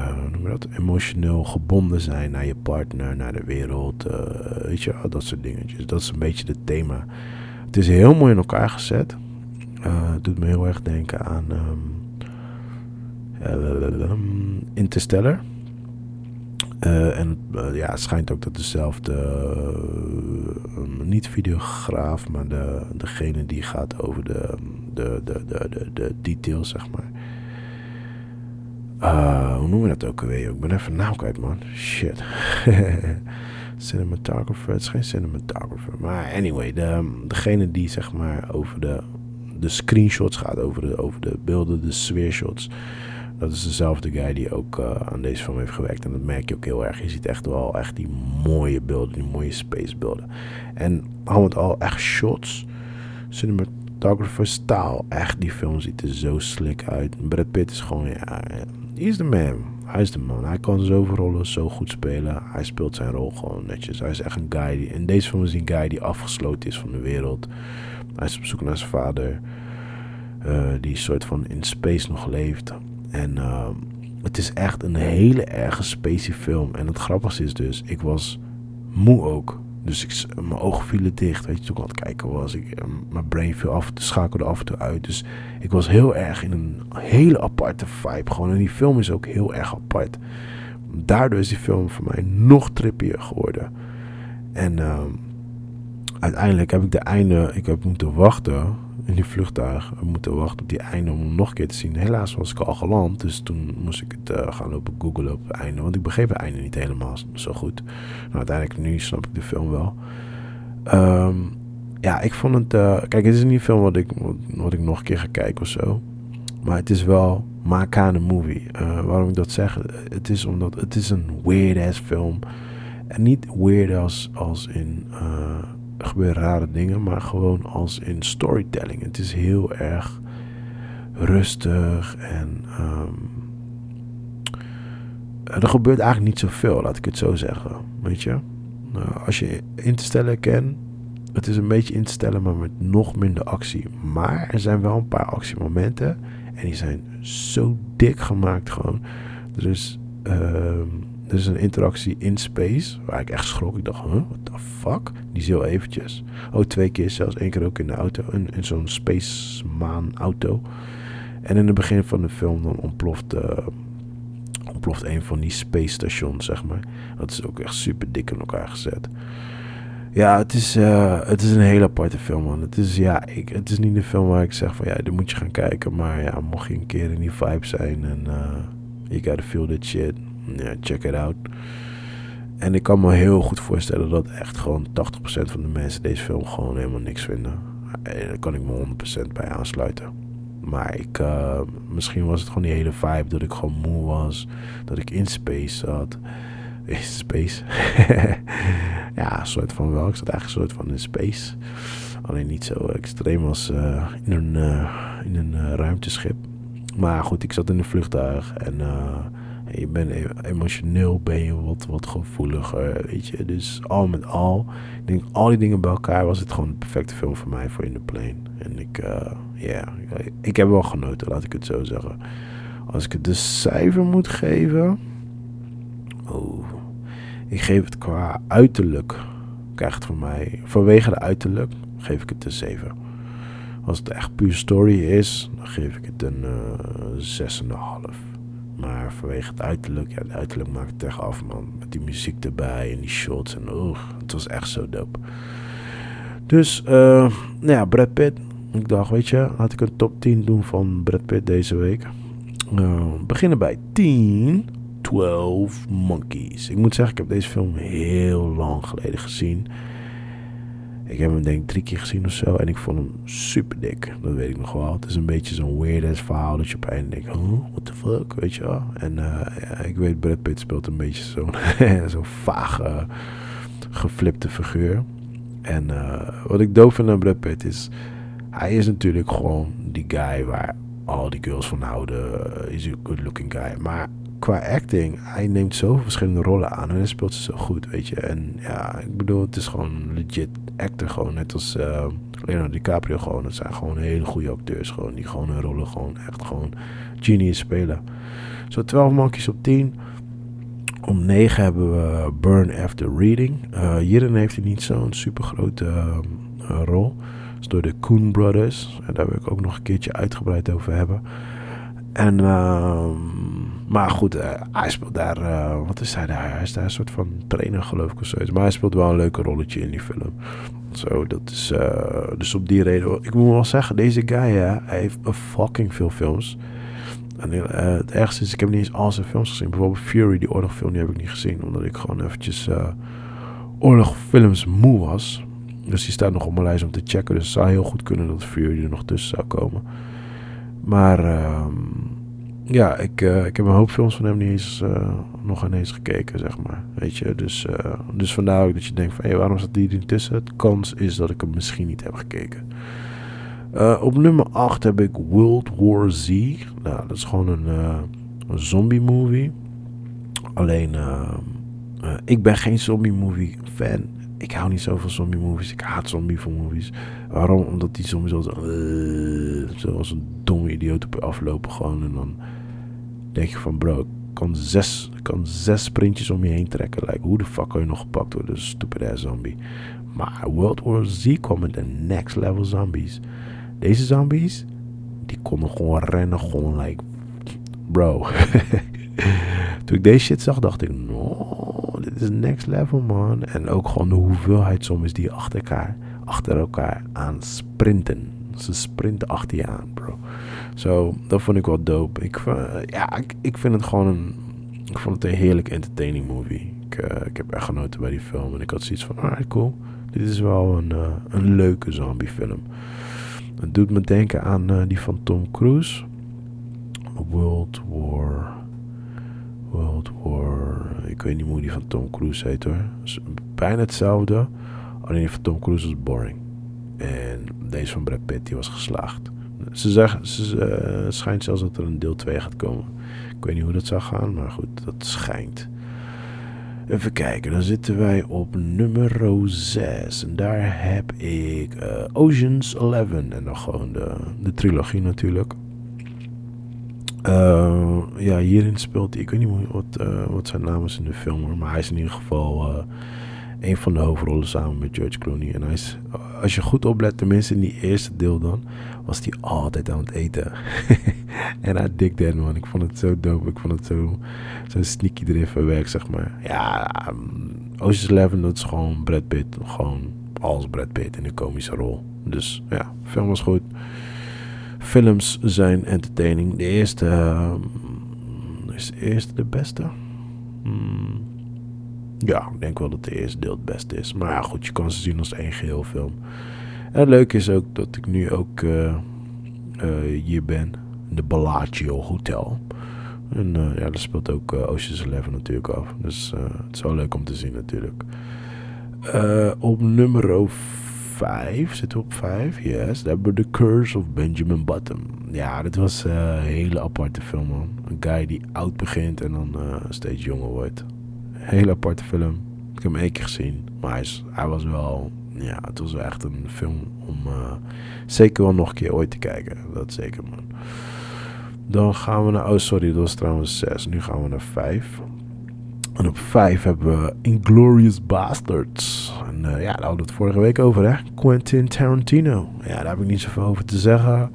uh, noem dat? Emotioneel gebonden zijn naar je partner, naar de wereld. Uh, weet je, dat soort dingetjes. Dat is een beetje het thema. Het is heel mooi in elkaar gezet. Uh, het doet me heel erg denken aan um, Interstellar. en ja, het schijnt ook dat dezelfde, niet-videograaf, maar de, degene die gaat over de, de, de, de, de details, zeg maar uh, hoe noemen we dat ook alweer? Ik ben even naam kwijt, man. Shit. cinematographer. Het is geen cinematographer. Maar anyway, de, degene die zeg maar over de, de screenshots gaat, over de, over de beelden, de sfeershots. Dat is dezelfde guy die ook uh, aan deze film heeft gewerkt. En dat merk je ook heel erg. Je ziet echt wel echt die mooie beelden, die mooie spacebeelden. En al met al echt shots. Cinematographer staal. Echt, die film ziet er zo slick uit. Brad Pitt is gewoon, ja, is de man. Hij is de man. Hij kan zoveel rollen zo goed spelen. Hij speelt zijn rol gewoon netjes. Hij is echt een guy. Die, in deze film is een guy die afgesloten is van de wereld. Hij is op zoek naar zijn vader. Uh, die soort van in space nog leeft. En ehm, het is echt een hele erge spacey film. En het grappigste is dus, ik was moe ook. Dus ik, mijn ogen vielen dicht. Weet je, toen ik aan het kijken was. Ik, eh, mijn brain viel af, schakelde af en toe uit. Dus ik was heel erg in een hele aparte vibe. Gewoon. En die film is ook heel erg apart. Daardoor is die film voor mij nog trippier geworden. En uh, uiteindelijk heb ik de einde. Ik heb moeten wachten die vliegtuig. Moeten wachten op die einde om hem nog een keer te zien. Helaas was ik al geland. Dus toen moest ik het uh, gaan lopen googlen op het einde. Want ik begreep het einde niet helemaal zo goed. Nou, uiteindelijk nu snap ik de film wel. Um, ja, ik vond het... Uh, kijk, het is niet een film wat ik, wat, ik nog een keer ga kijken of zo. Maar het is wel Makane movie. Uh, waarom ik dat zeg? Het is omdat het is een weird-ass film. En niet weird als, als in er gebeuren rare dingen, maar gewoon als in storytelling. Het is heel erg rustig en um, er gebeurt eigenlijk niet zoveel, laat ik het zo zeggen. Weet je, nou, als je in te stellen kent, het is een beetje in te stellen, maar met nog minder actie. Maar er zijn wel een paar actiemomenten en die zijn zo dik gemaakt gewoon. Er is uh, er is een interactie in space, waar ik echt schrok. Ik dacht, huh, what the fuck? Die is heel eventjes. Oh, twee keer zelfs, één keer ook in de auto. In, zo'n space maan auto. En in het begin van de film dan ontploft, uh, ontploft een van die space stations, zeg maar. Dat is ook echt super dik in elkaar gezet. Ja, het is, uh, het is een hele aparte film, man. Het is, ja, ik, het is niet een film waar ik zeg van, ja, die moet je gaan kijken. Maar ja, mocht je een keer in die vibe zijn en uh, you gotta feel that shit ja, check it out. En ik kan me heel goed voorstellen dat echt gewoon 80% van de mensen deze film gewoon helemaal niks vinden. En daar kan ik me 100% bij aansluiten. Maar ik, uh, misschien was het gewoon die hele vibe dat ik gewoon moe was. Dat ik in space zat. In space? ja, soort van wel. Ik zat eigenlijk een soort van in space. Alleen niet zo extreem als uh, in een, in een ruimteschip. Maar goed, ik zat in een vliegtuig en je bent e- emotioneel ben je wat, wat gevoeliger, weet je. Dus al met al, ik denk al die dingen bij elkaar was het gewoon een perfecte film voor mij voor In The Plane. En ik, uh, ja, ik heb wel genoten, laat ik het zo zeggen. Als ik het de cijfer moet geven, oh, ik geef het qua uiterlijk, krijgt het van mij, vanwege de uiterlijk, geef ik het een 7. Als het echt puur story is, dan geef ik het een uh, 6,5. Maar vanwege het uiterlijk, ja, het uiterlijk maakt het af, man. Met die muziek erbij en die shots en oeh, het was echt zo dope. Dus, uh, nou ja, Brad Pitt. Ik dacht, weet je, laat ik een top 10 doen van Brad Pitt deze week. Uh, beginnen bij 10, 12 Monkeys. Ik moet zeggen, ik heb deze film heel lang geleden gezien. Ik heb hem denk ik drie keer gezien of zo. En ik vond hem super dik. Dat weet ik nog wel. Het is een beetje zo'n weird ass verhaal. Dat je op een denkt, huh, what the fuck, weet je wel. En uh, ja, ik weet, Brad Pitt speelt een beetje zo'n zo vage, geflipte figuur. En uh, wat ik doof vind aan Brad Pitt is... Hij is natuurlijk gewoon die guy waar al die girls van houden. Is een good looking guy. Maar qua acting, hij neemt zoveel verschillende rollen aan en hij speelt ze zo goed, weet je. En ja, ik bedoel, het is gewoon legit actor, gewoon net als uh, Leonardo DiCaprio gewoon. Het zijn gewoon hele goede acteurs, gewoon, die gewoon hun rollen gewoon echt gewoon genius spelen. Zo 12 mankjes op 10. Om 9 hebben we Burn After Reading. Uh, hierin heeft hij niet zo'n super grote uh, rol. Dat is door de Coen Brothers. En daar wil ik ook nog een keertje uitgebreid over hebben. En, uh, maar goed, uh, hij speelt daar, uh, wat is hij daar? Hij is daar een soort van trainer geloof ik of zoiets. Maar hij speelt wel een leuke rolletje in die film. Zo, dat is, uh, dus op die reden, ik moet wel zeggen, deze guy, ja, hij heeft fucking veel films. En het ergste is, ik heb niet eens al zijn films gezien. Bijvoorbeeld Fury, die oorlogfilm, die heb ik niet gezien. Omdat ik gewoon eventjes oorlogfilms moe was. Dus die staat nog op mijn lijst om te checken. Dus het zou heel goed kunnen dat Fury er nog tussen zou komen. Maar uh, ja, ik, uh, ik heb een hoop films van hem niet eens, uh, nog ineens gekeken, zeg maar. Weet je, dus, uh, dus vandaar ook dat je denkt van, hé, hey, waarom zat die er tussen? De kans is dat ik hem misschien niet heb gekeken. op nummer 8 heb ik World War Z. Nou, dat is gewoon een, een zombie movie. Alleen, ik ben geen zombie movie fan ik hou niet zo van zombie movies. Ik haat zombie movies. Waarom? Omdat die zombies altijd zoals een domme idioot op je aflopen gewoon. En dan denk je van bro, ik kan zes, ik kan zes sprintjes om je heen trekken. Like, hoe de fuck kan je nog gepakt worden, een stupid ass zombie. Maar World War Z met de next level zombies. Deze zombies, die konden gewoon rennen, gewoon like, bro. Toen ik deze shit zag, dacht ik, no, dit is next level, man. En ook gewoon de hoeveelheid zombies die achter elkaar, achter elkaar aan sprinten. Ze sprinten achter je aan, bro. Zo, dat vond ik wel dope. Ik, uh, ja, ik, ik vind het gewoon een, ik vond het een heerlijk entertaining movie. Ik, uh, ik heb echt genoten bij die film. En ik had zoiets van, alright, cool. Dit is wel een, uh, een leuke zombiefilm. Het doet me denken aan die van Tom Cruise. World War World War. Ik weet niet hoe die van Tom Cruise heet hoor. bijna hetzelfde. Alleen die van Tom Cruise was boring. En deze van Brad Pitt die was geslaagd. Ze, uh, schijnt zelfs dat er een deel 2 gaat komen. Ik weet niet hoe dat zou gaan, maar goed, dat schijnt. Even kijken, dan zitten wij op nummer 6. En daar heb ik uh, Oceans 11. En dan gewoon de, de trilogie natuurlijk. Uh, ja, hierin speelt hij, ik weet niet wat, wat zijn naam is in de film, maar hij is in ieder geval een van de hoofdrollen samen met George Clooney. En hij is, als je goed oplet, tenminste in die eerste deel dan, was hij altijd aan het eten. en hij dikte man. Ik vond het zo dope. Ik vond het zo, zo sneaky erin verwerkt, zeg maar. Ja, um, Ocean's Eleven, dat is gewoon Brad Pitt. Gewoon als Brad Pitt in een komische rol. Dus ja, film was goed films zijn entertaining. De eerste uh, is de eerste de beste. Hmm. Ja, ik denk wel dat de eerste deel het beste is. Maar ja, goed, je kan ze zien als één geheel film. En leuk is ook dat ik nu ook uh, uh, hier ben. In de Bellagio Hotel. En uh, ja, daar speelt ook Ocean's Eleven natuurlijk af. Dus het is wel leuk om te zien natuurlijk. op nummer 5, zitten we op 5, yes. Daar hebben we The Curse of Benjamin Button. Ja, dit was een hele aparte film, man. Een guy die oud begint en dan steeds jonger wordt. Hele aparte film. Ik heb hem één keer gezien, maar hij, was wel... Ja, het was wel echt een film om uh, zeker wel nog een keer ooit te kijken. Dat zeker, man. Dan gaan we naar... Oh, sorry, dat was trouwens 6. Nu gaan we naar 5. En op 5 hebben we Inglorious Bastards. En uh, ja, daar hadden we het vorige week over, hè? Quentin Tarantino. Ja, daar heb ik niet zoveel over te zeggen.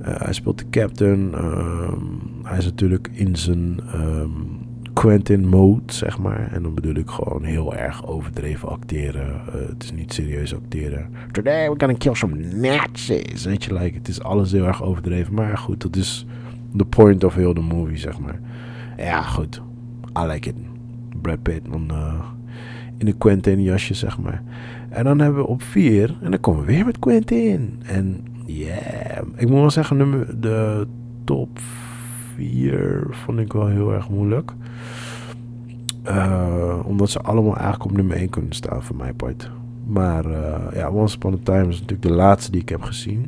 Uh, hij speelt de captain. Um, hij is natuurlijk in zijn um, Quentin mode, zeg maar. En dan bedoel ik gewoon heel erg overdreven acteren. Uh, het is niet serieus acteren. Today we're gonna kill some Nazis. Weet je, like, het is alles heel erg overdreven. Maar goed, dat is the point of heel de movie, zeg maar. Ja, goed. I like it. Brad Pitt uh, in een Quentin jasje, zeg maar. En dan hebben we op vier, en dan komen we weer met Quentin. En yeah, ik moet wel zeggen, nummer, de top 4 vond ik wel heel erg moeilijk. Uh, omdat ze allemaal eigenlijk op nummer 1 kunnen staan, voor mijn part. Maar uh, ja, Once Upon a Time is natuurlijk de laatste die ik heb gezien.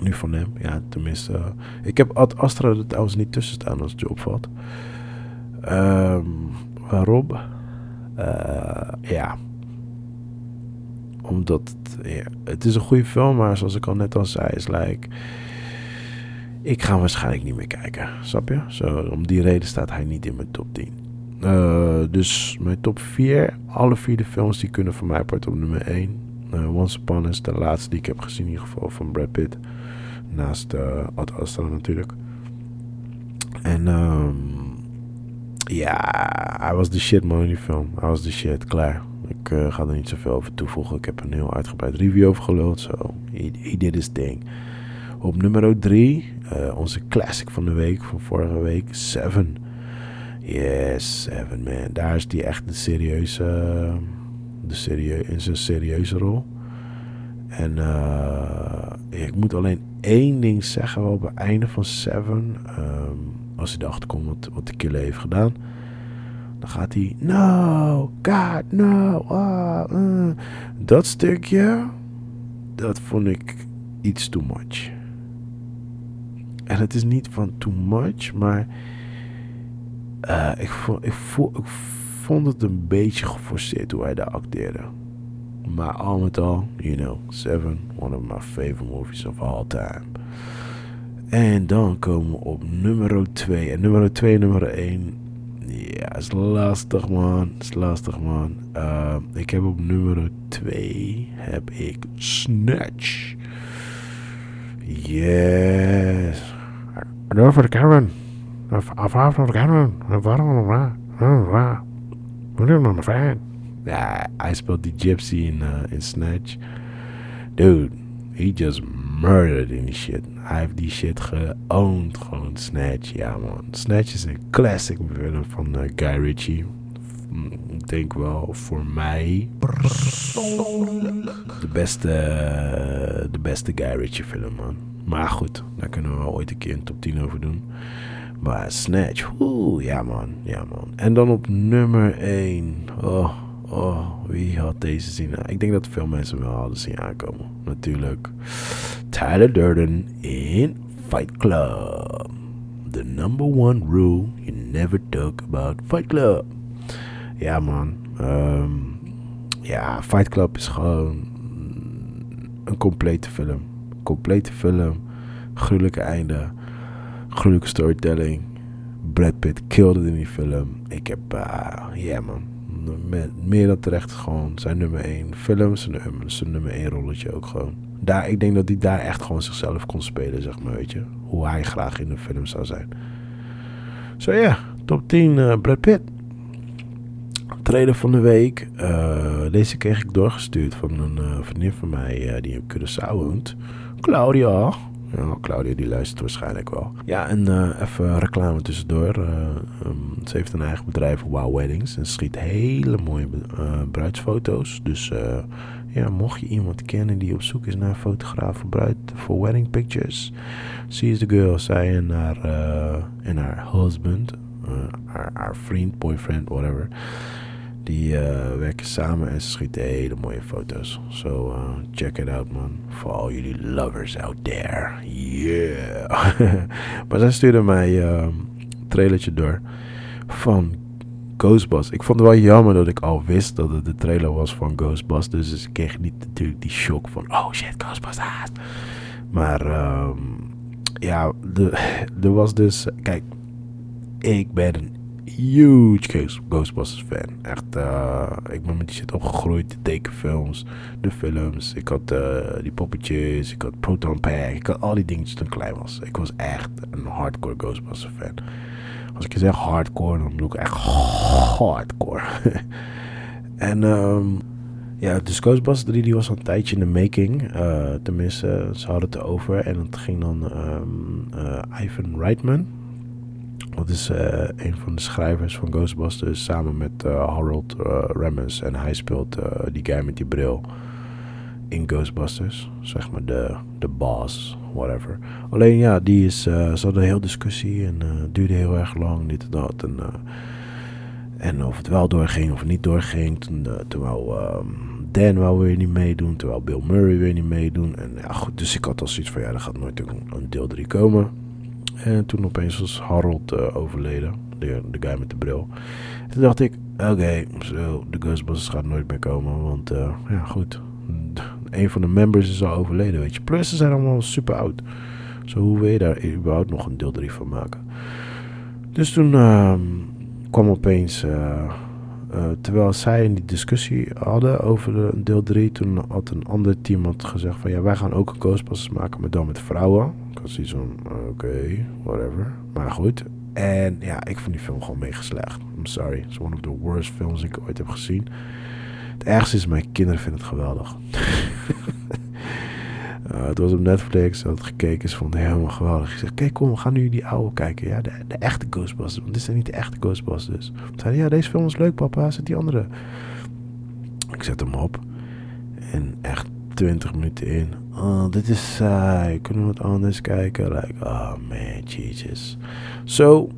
Nu van hem, ja, tenminste. Uh, ik heb Ad Astra er trouwens niet tussen staan als het je opvalt. Um, waarom? ja, omdat het, ja, het is een goede film, maar zoals ik al net al zei, is like. Ik ga waarschijnlijk niet meer kijken. Snap je? Zo, om die reden staat hij niet in mijn top 10. Uh, dus mijn top 4, alle vier de films die kunnen van mij part op nummer 1. Uh, Once Upon is de laatste die ik heb gezien, in ieder geval van Brad Pitt. Naast uh, Ad Astra natuurlijk. En um, ja, hij was de shit man in die film. Hij was de shit, klaar. Ik ga er niet zoveel over toevoegen. Ik heb een heel uitgebreid review over geluld. Zo, he, did his thing. Op nummer 3, uh, onze classic van de week, van vorige week, Seven. Yes, Seven man. Daar is hij echt de serieuze, de serieu in zijn serieuze rol. En uh, ik moet alleen één ding zeggen op het einde van Seven. Um, als hij erachter komt wat, de killer heeft gedaan. Dan gaat hij, no, God, no. Ah, uh. Dat stukje, dat vond ik iets too much. En het is niet van too much, maar uh, ik, vond, ik, ik vond het een beetje geforceerd hoe hij daar acteerde. Maar al met al, you know, Seven, one of my favorite movies of all time. En dan komen we op nummer 2. En nummer 2 en nummer 1. Ja, is lastig man. Is lastig man. Uh, ik heb op nummer 2 heb ik Snatch. Yes. De Karen. Ja, hij speelt die gypsy in, uh, in Snatch. Dude, he just murdered in die shit. Hij heeft die shit geowned, gewoon Snatch. Ja man, Snatch is een classic film van uh, Guy Ritchie. Ik denk wel voor mij de beste, de beste Guy Ritchie film man. Maar goed, daar kunnen we ooit een keer een top 10 over doen. Maar Snatch, oeh, ja man, ja man. En dan op nummer 1. Oh, oh, wie had deze zien? Ik denk dat veel mensen wel hadden zien aankomen. Natuurlijk. Tyler Durden in Fight Club. The number one rule, you never talk about Fight Club. Ja man. Um, ja, Fight Club is gewoon een complete film. Complete film. Gruwelijke einde. Gruwelijke storytelling. Brad Pitt killed in die film. Ik heb, ja yeah man. meer dan terecht gewoon zijn nummer 1 films. Zijn nummer 1 rolletje ook gewoon. Daar, ik denk dat hij daar echt gewoon zichzelf kon spelen, zeg maar, weet je. Hoe hij graag in de film zou zijn. Zo ja, top 10 uh, Brad Pitt. Trailer van de week. Uh, deze kreeg ik doorgestuurd van een vriendin van mij die in Curaçao woont. Claudia. Ja, Claudia die luistert waarschijnlijk wel. Ja, en uh, even reclame tussendoor. Uh, um, ze heeft een eigen bedrijf, Wow Weddings. En schiet hele mooie uh, bruidsfoto's. Dus ja, mocht je iemand kennen die op zoek is naar fotograaf voor bruid, voor wedding pictures. She is the girl. Zij en haar, en haar husband, haar, haar vriend, boyfriend, whatever. Die uh, werken samen en ze schieten hele mooie foto's. So uh, check it out man. For all jullie lovers out there. Yeah. maar zij stuurde mij een trailertje door van Ghostbusters. Ik vond het wel jammer dat ik al wist dat het de trailer was van Ghostbusters. Dus ik kreeg niet natuurlijk die shock van oh shit Ghostbusters. Maar um, ja, er was dus... Kijk, ik ben huge Ghostbusters fan. Echt, uh, ik ben met die shit opgegroeid. De tekenfilms, de films. Ik had uh, die poppetjes, ik had Proton Pack. Ik had al die dingetjes toen ik klein was. Ik was echt een hardcore Ghostbusters fan. Als ik je zeg hardcore, dan bedoel ik echt hardcore. en um, ja, dus Ghostbusters 3 die was al een tijdje in de making. Uh, tenminste, ze hadden het erover. En het ging dan um, Ivan Reitman dat is uh, een van de schrijvers van Ghostbusters samen met uh, Harold uh. En hij speelt die guy met die bril in Ghostbusters. Zeg maar de, de boss, whatever. Alleen ja, die is, ze hadden een hele discussie en het duurde heel erg lang, dit en dat. En, en of het wel doorging of niet doorging. Toen, terwijl um, Dan wou weer niet meedoen, terwijl Bill Murray weer niet meedoen. En ja, goed, dus ik had al zoiets van, ja, er gaat nooit een, een deel 3 komen. En toen opeens was Harold uh, overleden. De, de guy met de bril. En toen dacht ik, oké, so, de Ghostbusters gaat nooit meer komen. Want uh, ja, goed. Een van de members is al overleden, weet je. Plus ze zijn allemaal super oud. Zo hoe wil je daar überhaupt nog een deel 3 van maken? Dus toen uh, kwam opeens... Uh, terwijl zij in die discussie hadden over de deel 3, toen had een ander team had gezegd van ja, wij gaan ook een Ghostbusters maken, maar dan met vrouwen. Ik had zoiets van, oké, whatever. Maar goed. En ja, ik vond die film gewoon mega slecht. I'm sorry. It's one of the worst films ik ooit heb gezien. Het ergste is, mijn kinderen vinden het geweldig. uh, het was op Netflix, had gekeken, ze vonden het helemaal geweldig. Ik zeg, kijk kom, we gaan nu die oude kijken. Ja, de, echte Ghostbusters, want dit zijn niet de echte Ghostbusters. Ze zeiden, ja, deze film is leuk papa, zet die andere. Ik zet hem op. En echt 20 minuten in. Oh, dit is saai. Kunnen we wat anders kijken? Like, oh man, Jesus. Zo,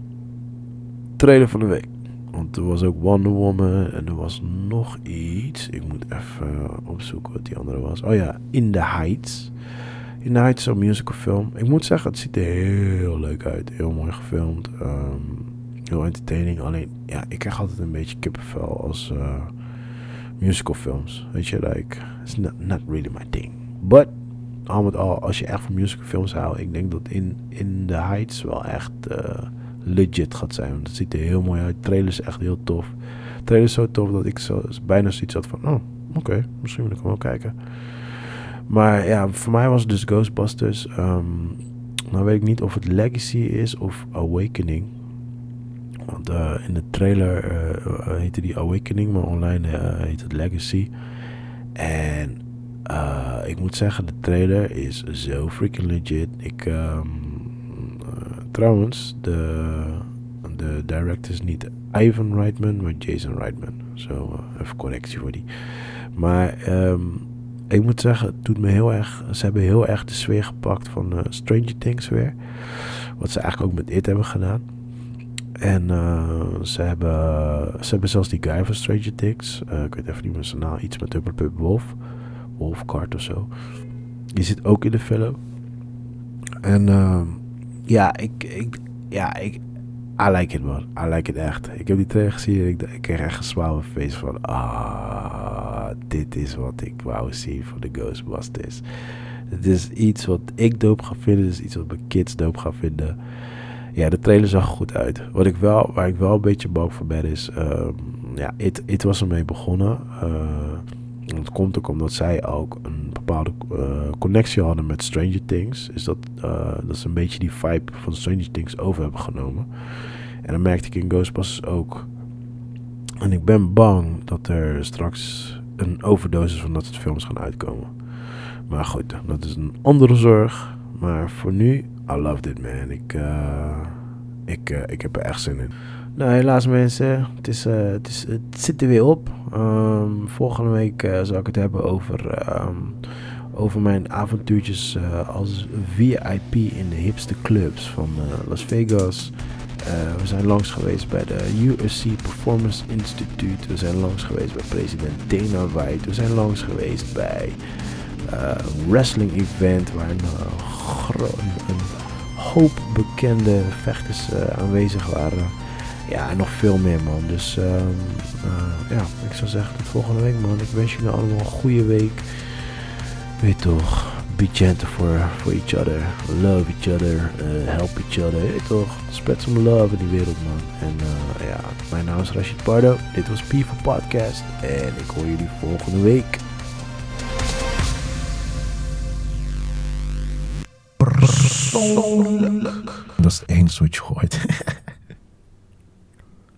trailer van de week. Want er was ook Wonder Woman en er was nog iets. Ik moet even opzoeken wat die andere was. Oh ja, In the Heights. In the Heights is een musical film. Ik moet zeggen, het ziet er heel leuk uit. Heel mooi gefilmd. Um, heel entertaining. Alleen, ja, ik krijg altijd een beetje kippenvel als uh, musical films. Weet je, like, it's not, not really my thing. But al met al, als je echt van musicalfilms houdt, ik denk dat in, in the Heights wel echt legit gaat zijn. Want het ziet er heel mooi uit. De trailer is echt heel tof. De trailer is zo tof dat ik zo, bijna zoiets had van, oh, oké, misschien wil ik hem wel kijken. Maar ja, voor mij was het dus Ghostbusters. Um, nou weet ik niet of het Legacy is of Awakening. Want uh, in de trailer uh, heette die Awakening, maar online heet het Legacy. En ik moet zeggen, de trailer is zo freaking legit. Ik, um, trouwens, de, de director is niet Ivan Reitman, maar Jason Reitman. Zo, even correctie voor die. Maar um, ik moet zeggen, het doet me heel erg. Ze hebben heel erg de sfeer gepakt van uh, Stranger Things weer. Wat ze eigenlijk ook met It hebben gedaan. En uh, ze, hebben, ze hebben zelfs die guy van Stranger Things. Ik weet even niet meer zijn naam. Iets met Hupplepup Wolf. Wolfcart of zo. Die zit ook in de film. En ja, ik, ik, ja, ik, I like it man. I like it echt. Ik heb die trailer gezien en ik, ik kreeg echt een zware face van... Ah, dit is wat ik wou zien voor de Ghostbusters. Het is iets wat ik doop ga vinden. Het is iets wat mijn kids doop gaan vinden. Ja, de trailer zag goed uit. Wat ik wel, waar ik wel een beetje bang voor ben is... Um, ja, It was ermee begonnen. Uh, het komt ook omdat zij ook een bepaalde uh, connectie hadden met Stranger Things. Is dat, uh, dat ze een beetje die vibe van Stranger Things over hebben genomen. En dan merkte ik in Ghostbusters ook. En ik ben bang dat er straks een overdosis van dat soort films gaan uitkomen. Maar goed, dat is een andere zorg. Maar voor nu, I love it man. Ik, uh, ik, ik heb er echt zin in. Nou, helaas mensen, het, is, uh, het, is, het zit er weer op. Um, volgende week uh, zal ik het hebben over, um, over mijn avontuurtjes uh, als VIP in de hipste clubs van Las Vegas. we zijn langs geweest bij de USC Performance Institute. We zijn langs geweest bij president Dana White. We zijn langs geweest bij een wrestling event waar een, een hoop bekende vechters aanwezig waren. Ja, nog veel meer, man. Dus uh, ja, ik zou zeggen tot volgende week, man. Ik wens jullie allemaal een goede week. Weet toch, be gentle for, for each other. Love each other. Uh, help each other. Weet toch, spread some love in die wereld, man. En ja, mijn naam is Rashid Pardo. Dit was People Podcast. En ik hoor jullie volgende week. Dat is wat je gooit.